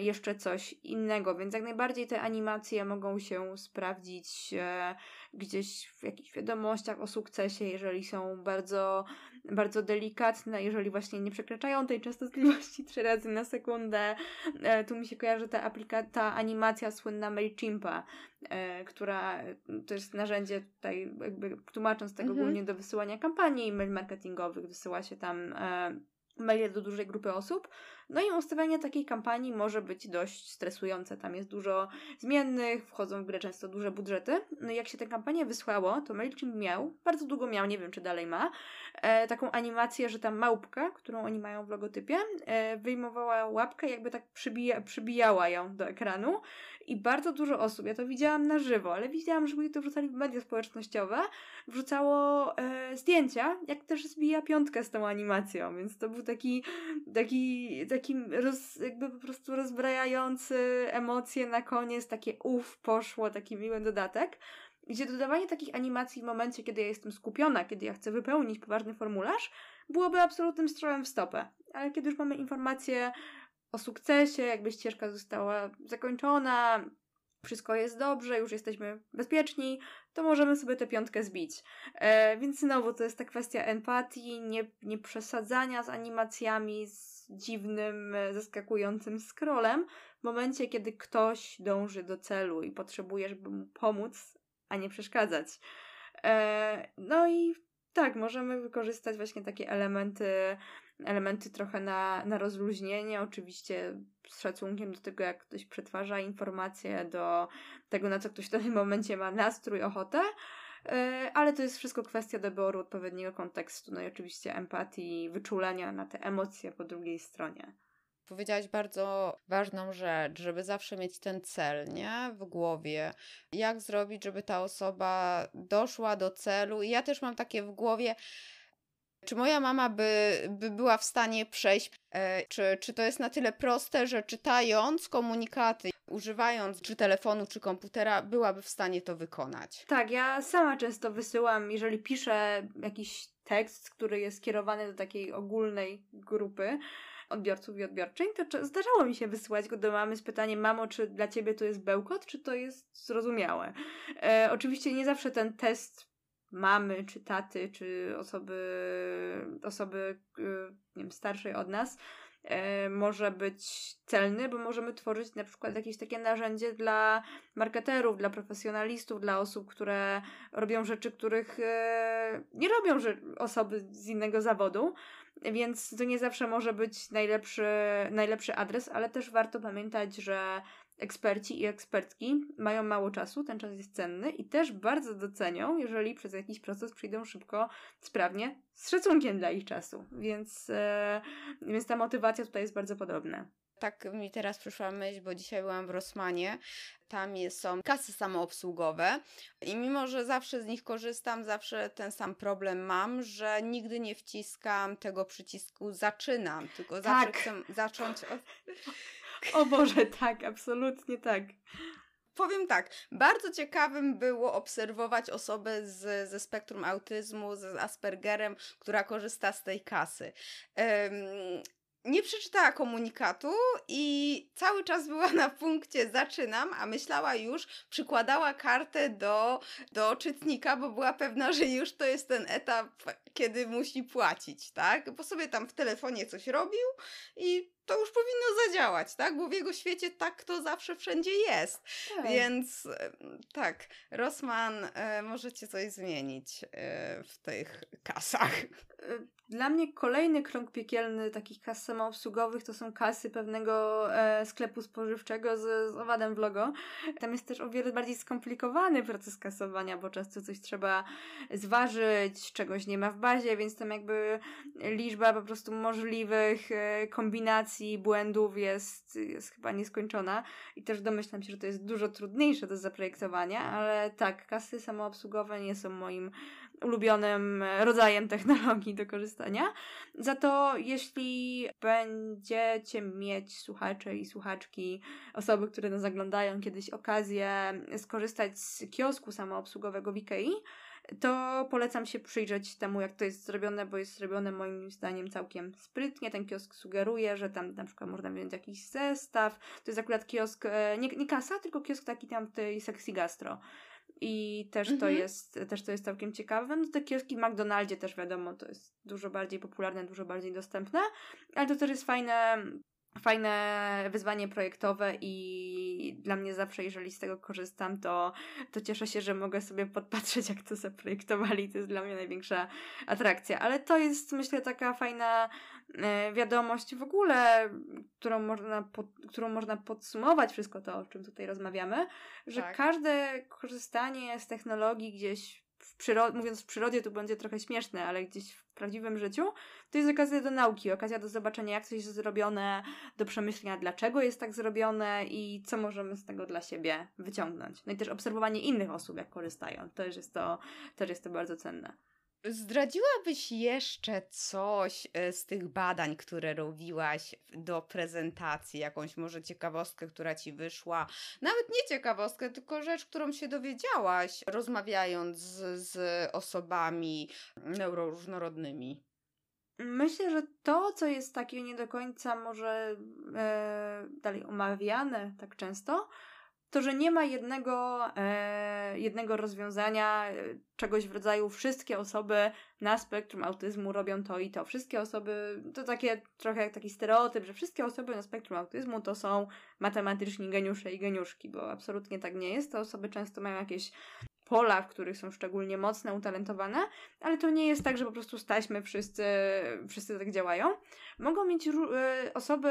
jeszcze coś innego, więc jak najbardziej te animacje mogą się sprawdzić e, gdzieś w jakichś wiadomościach o sukcesie, jeżeli są bardzo, bardzo delikatne, jeżeli właśnie nie przekraczają tej częstotliwości trzy razy na sekundę. E, tu mi się kojarzy ta, aplika- ta animacja słynna MailChimpa, e, która to jest narzędzie tutaj, jakby tłumacząc tego mhm. głównie do wysyłania kampanii mail marketingowych, wysyła się tam e, maile do dużej grupy osób. No i ustawianie takiej kampanii może być dość stresujące. Tam jest dużo zmiennych, wchodzą w grę często duże budżety. No i jak się tę kampanię wysłało, to MailChimp miał, bardzo długo miał, nie wiem czy dalej ma, e, taką animację, że ta małpka, którą oni mają w logotypie, e, wyjmowała łapkę jakby tak przybija, przybijała ją do ekranu i bardzo dużo osób, ja to widziałam na żywo, ale widziałam, że ludzie to wrzucali w media społecznościowe, wrzucało e, zdjęcia, jak też zbija piątkę z tą animacją, więc to był taki, taki, taki roz, jakby po prostu rozbrajający emocje na koniec, takie uff, poszło, taki miły dodatek gdzie dodawanie takich animacji w momencie, kiedy ja jestem skupiona, kiedy ja chcę wypełnić poważny formularz, byłoby absolutnym strzałem w stopę. Ale kiedy już mamy informacje o sukcesie, jakby ścieżka została zakończona, wszystko jest dobrze, już jesteśmy bezpieczni, to możemy sobie tę piątkę zbić. E, więc znowu to jest ta kwestia empatii, nie, nie przesadzania z animacjami, z dziwnym, zaskakującym scrollem. W momencie, kiedy ktoś dąży do celu i potrzebuje, mu pomóc, a nie przeszkadzać. E, no i tak, możemy wykorzystać właśnie takie elementy elementy trochę na, na rozluźnienie, oczywiście z szacunkiem do tego, jak ktoś przetwarza informacje, do tego, na co ktoś w danym momencie ma nastrój, ochotę, e, ale to jest wszystko kwestia doboru odpowiedniego kontekstu, no i oczywiście empatii, wyczulenia na te emocje po drugiej stronie. Powiedziałaś bardzo ważną rzecz, żeby zawsze mieć ten cel, nie? W głowie. Jak zrobić, żeby ta osoba doszła do celu? I ja też mam takie w głowie, czy moja mama by, by była w stanie przejść? E, czy, czy to jest na tyle proste, że czytając komunikaty, używając czy telefonu, czy komputera, byłaby w stanie to wykonać? Tak, ja sama często wysyłam, jeżeli piszę jakiś tekst, który jest skierowany do takiej ogólnej grupy, odbiorców i odbiorczyń, to zdarzało mi się wysyłać go do mamy z pytaniem: Mamo, czy dla ciebie to jest bełkot, czy to jest zrozumiałe? E, oczywiście nie zawsze ten test mamy, czy taty, czy osoby, osoby y, nie wiem, starszej od nas, e, może być celny, bo możemy tworzyć na przykład jakieś takie narzędzie dla marketerów, dla profesjonalistów, dla osób, które robią rzeczy, których e, nie robią osoby z innego zawodu. Więc to nie zawsze może być najlepszy, najlepszy adres, ale też warto pamiętać, że eksperci i ekspertki mają mało czasu, ten czas jest cenny i też bardzo docenią, jeżeli przez jakiś proces przyjdą szybko, sprawnie, z szacunkiem dla ich czasu. Więc, e, więc ta motywacja tutaj jest bardzo podobna tak mi teraz przyszła myśl, bo dzisiaj byłam w Rosmanie. Tam są kasy samoobsługowe i mimo, że zawsze z nich korzystam, zawsze ten sam problem mam, że nigdy nie wciskam tego przycisku zaczynam, tylko zawsze tak. chcę zacząć od... O Boże, tak, absolutnie tak. Powiem tak, bardzo ciekawym było obserwować osobę z, ze spektrum autyzmu, z Aspergerem, która korzysta z tej kasy. Um, nie przeczytała komunikatu i cały czas była na punkcie zaczynam, a myślała już, przykładała kartę do, do czytnika, bo była pewna, że już to jest ten etap, kiedy musi płacić, tak? Bo sobie tam w telefonie coś robił i to już powinno zadziałać, tak? Bo w jego świecie tak to zawsze wszędzie jest. Tak. Więc tak, Rossman, e, możecie coś zmienić e, w tych kasach. Dla mnie kolejny krąg piekielny takich kas samoobsługowych to są kasy pewnego e, sklepu spożywczego z, z owadem w logo. Tam jest też o wiele bardziej skomplikowany proces kasowania, bo często coś trzeba zważyć, czegoś nie ma w bazie, więc tam jakby liczba po prostu możliwych e, błędów jest, jest chyba nieskończona i też domyślam się, że to jest dużo trudniejsze do zaprojektowania, ale tak, kasy samoobsługowe nie są moim ulubionym rodzajem technologii do korzystania. Za to jeśli będziecie mieć słuchacze i słuchaczki, osoby, które nas zaglądają kiedyś okazję skorzystać z kiosku samoobsługowego w Ikei, to polecam się przyjrzeć temu, jak to jest zrobione, bo jest zrobione moim zdaniem całkiem sprytnie. Ten kiosk sugeruje, że tam na przykład można wziąć jakiś zestaw. To jest akurat kiosk, e, nie, nie kasa, tylko kiosk taki tam tej sexy gastro. I też to, mhm. jest, też to jest całkiem ciekawe. No te kioski w McDonaldzie też wiadomo, to jest dużo bardziej popularne, dużo bardziej dostępne, ale to też jest fajne, fajne wyzwanie projektowe i dla mnie zawsze, jeżeli z tego korzystam, to, to cieszę się, że mogę sobie podpatrzeć, jak to zaprojektowali. To jest dla mnie największa atrakcja. Ale to jest, myślę, taka fajna E, wiadomość w ogóle, którą można, pod, którą można podsumować wszystko to, o czym tutaj rozmawiamy, że tak. każde korzystanie z technologii gdzieś w przyrodzie, mówiąc w przyrodzie, to będzie trochę śmieszne, ale gdzieś w prawdziwym życiu, to jest okazja do nauki, okazja do zobaczenia, jak coś jest zrobione, do przemyślenia, dlaczego jest tak zrobione i co możemy z tego dla siebie wyciągnąć. No i też obserwowanie innych osób, jak korzystają. Też jest to, też jest to bardzo cenne. Zdradziłabyś jeszcze coś e, z tych badań, które robiłaś do prezentacji, jakąś może ciekawostkę, która ci wyszła? Nawet nie ciekawostkę, tylko rzecz, którą się dowiedziałaś, rozmawiając z, z osobami neuroróżnorodnymi. Myślę, że to, co jest takie nie do końca może e, dalej omawiane tak często, to, że nie ma jednego, e, jednego rozwiązania, e, czegoś w rodzaju wszystkie osoby na spektrum autyzmu robią to i to. Wszystkie osoby, to takie trochę jak taki stereotyp, że wszystkie osoby na spektrum autyzmu to są matematyczni geniusze i geniuszki, bo absolutnie tak nie jest. Te osoby często mają jakieś pola, w których są szczególnie mocne, utalentowane, ale to nie jest tak, że po prostu staśmy wszyscy, wszyscy tak działają. Mogą mieć e, osoby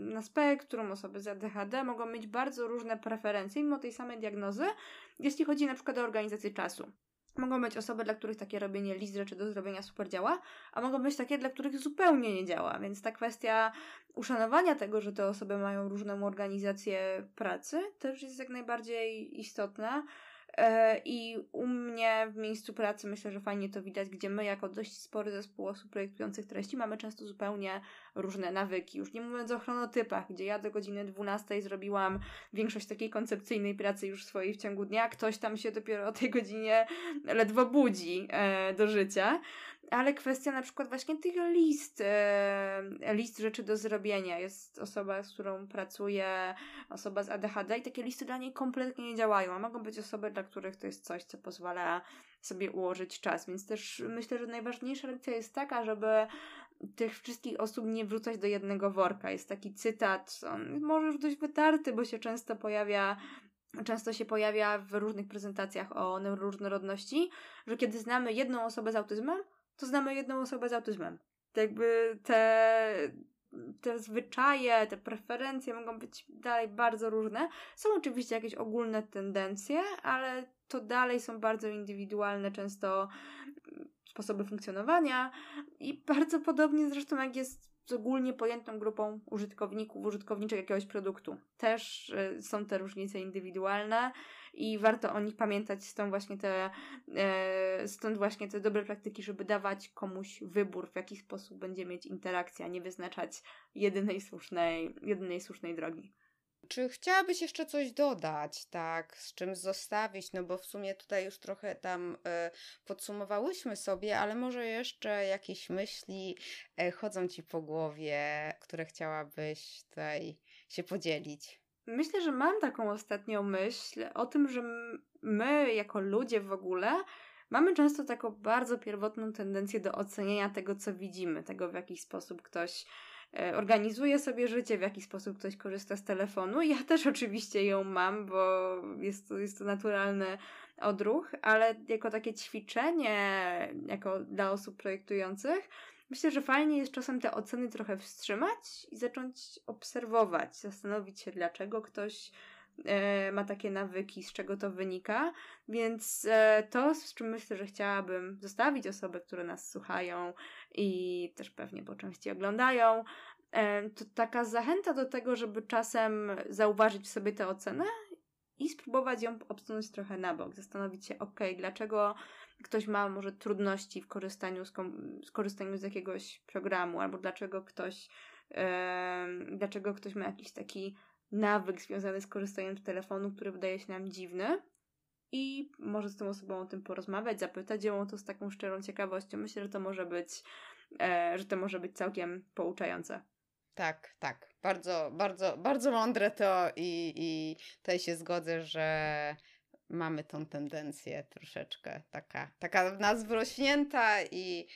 na spektrum, osoby z ADHD mogą mieć bardzo różne preferencje, mimo tej samej diagnozy, jeśli chodzi na przykład o organizację czasu. Mogą być osoby, dla których takie robienie list rzeczy do zrobienia super działa, a mogą być takie, dla których zupełnie nie działa. Więc ta kwestia uszanowania tego, że te osoby mają różną organizację pracy, też jest jak najbardziej istotna. E, I u mnie w miejscu pracy myślę, że fajnie to widać, gdzie my, jako dość spory zespół osób projektujących treści, mamy często zupełnie różne nawyki. Już nie mówiąc o chronotypach, gdzie ja do godziny 12 zrobiłam większość takiej koncepcyjnej pracy już swojej w ciągu dnia, ktoś tam się dopiero o tej godzinie ledwo budzi e, do życia ale kwestia na przykład właśnie tych list, e, list rzeczy do zrobienia. Jest osoba, z którą pracuję, osoba z ADHD i takie listy dla niej kompletnie nie działają, a mogą być osoby, dla których to jest coś, co pozwala sobie ułożyć czas. Więc też myślę, że najważniejsza lekcja jest taka, żeby tych wszystkich osób nie wrzucać do jednego worka. Jest taki cytat, on może już dość wytarty, bo się często pojawia często się pojawia w różnych prezentacjach o neuroróżnorodności, że kiedy znamy jedną osobę z autyzmem, to znamy jedną osobę z autyzmem. Jakby te, te zwyczaje, te preferencje mogą być dalej bardzo różne. Są oczywiście jakieś ogólne tendencje, ale to dalej są bardzo indywidualne, często sposoby funkcjonowania i bardzo podobnie zresztą jak jest z ogólnie pojętą grupą użytkowników, użytkowniczek jakiegoś produktu. Też y, są te różnice indywidualne i warto o nich pamiętać, stąd właśnie te, e, stąd właśnie te dobre praktyki, żeby dawać komuś wybór, w jaki sposób będzie mieć interakcja, nie wyznaczać jedynej słusznej, jedynej słusznej drogi. Czy chciałabyś jeszcze coś dodać, tak, z czym zostawić? No bo w sumie tutaj już trochę tam y, podsumowałyśmy sobie, ale może jeszcze jakieś myśli y, chodzą ci po głowie, które chciałabyś tutaj się podzielić? Myślę, że mam taką ostatnią myśl o tym, że my, jako ludzie w ogóle, mamy często taką bardzo pierwotną tendencję do oceniania tego, co widzimy, tego, w jaki sposób ktoś organizuje sobie życie, w jaki sposób ktoś korzysta z telefonu. Ja też oczywiście ją mam, bo jest to, jest to naturalny odruch, ale jako takie ćwiczenie, jako dla osób projektujących, myślę, że fajnie jest czasem te oceny trochę wstrzymać i zacząć obserwować, zastanowić się, dlaczego ktoś e, ma takie nawyki, z czego to wynika. Więc e, to, z czym myślę, że chciałabym zostawić osoby, które nas słuchają i też pewnie po części oglądają, e, to taka zachęta do tego, żeby czasem zauważyć w sobie tę ocenę i spróbować ją obsunąć trochę na bok, zastanowić się, ok, dlaczego ktoś ma może trudności w korzystaniu z, z korzystaniu z jakiegoś programu, albo dlaczego ktoś, dlaczego ktoś ma jakiś taki nawyk związany z korzystaniem z telefonu, który wydaje się nam dziwny. I może z tą osobą o tym porozmawiać, zapytać ją o to z taką szczerą ciekawością. Myślę, że to może być, e, że to może być całkiem pouczające. Tak, tak. Bardzo, bardzo, bardzo mądre to i, i tutaj się zgodzę, że mamy tą tendencję troszeczkę taka, taka w nas wrośnięta i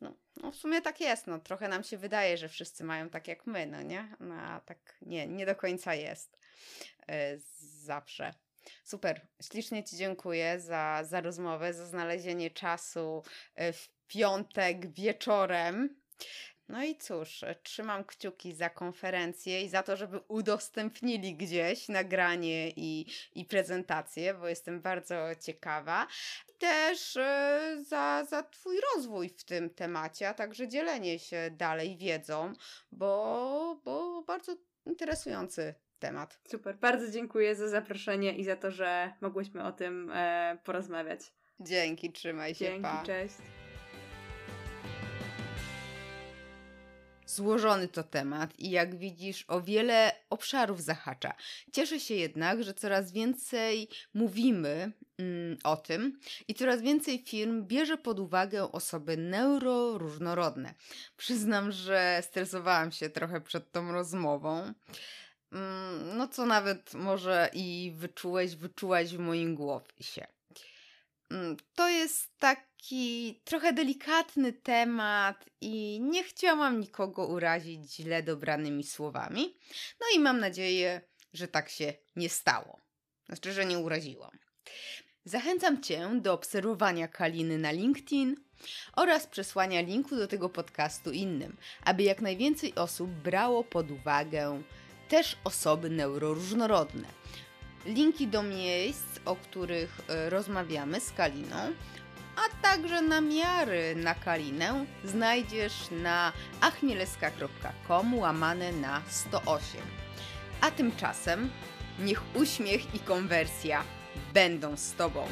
no, no w sumie tak jest, no trochę nam się wydaje, że wszyscy mają tak jak my, no nie? No a tak nie, nie do końca jest yy, zawsze. Super, ślicznie Ci dziękuję za, za rozmowę, za znalezienie czasu e, w piątek wieczorem. No i cóż, trzymam kciuki za konferencję i za to, żeby udostępnili gdzieś nagranie i, i prezentację, bo jestem bardzo ciekawa. Też e, za, za Twój rozwój w tym temacie, a także dzielenie się dalej wiedzą, bo, bo bardzo interesujący temat. Super, bardzo dziękuję za zaproszenie i za to, że mogłyśmy o tym e, porozmawiać. Dzięki, trzymaj się. Dzięki, pa. cześć. Złożony to temat i jak widzisz, o wiele obszarów zahacza. Cieszę się jednak, że coraz więcej mówimy mm, o tym i coraz więcej firm bierze pod uwagę osoby neuroróżnorodne. Przyznam, że stresowałam się trochę przed tą rozmową. Mm, no, co nawet może i wyczułeś, wyczułaś w moim głowie. Mm, to jest taki trochę delikatny temat i nie chciałam nikogo urazić źle dobranymi słowami. No i mam nadzieję, że tak się nie stało. Znaczy, że nie uraziłam. Zachęcam Cię do obserwowania Kaliny na LinkedIn oraz przesłania linku do tego podcastu innym, aby jak najwięcej osób brało pod uwagę też osoby neuroróżnorodne linki do miejsc, o których e, rozmawiamy z Kaliną, a także namiary na Kalinę znajdziesz na achmieleska.com łamane na 108. A tymczasem niech uśmiech i konwersja będą z Tobą.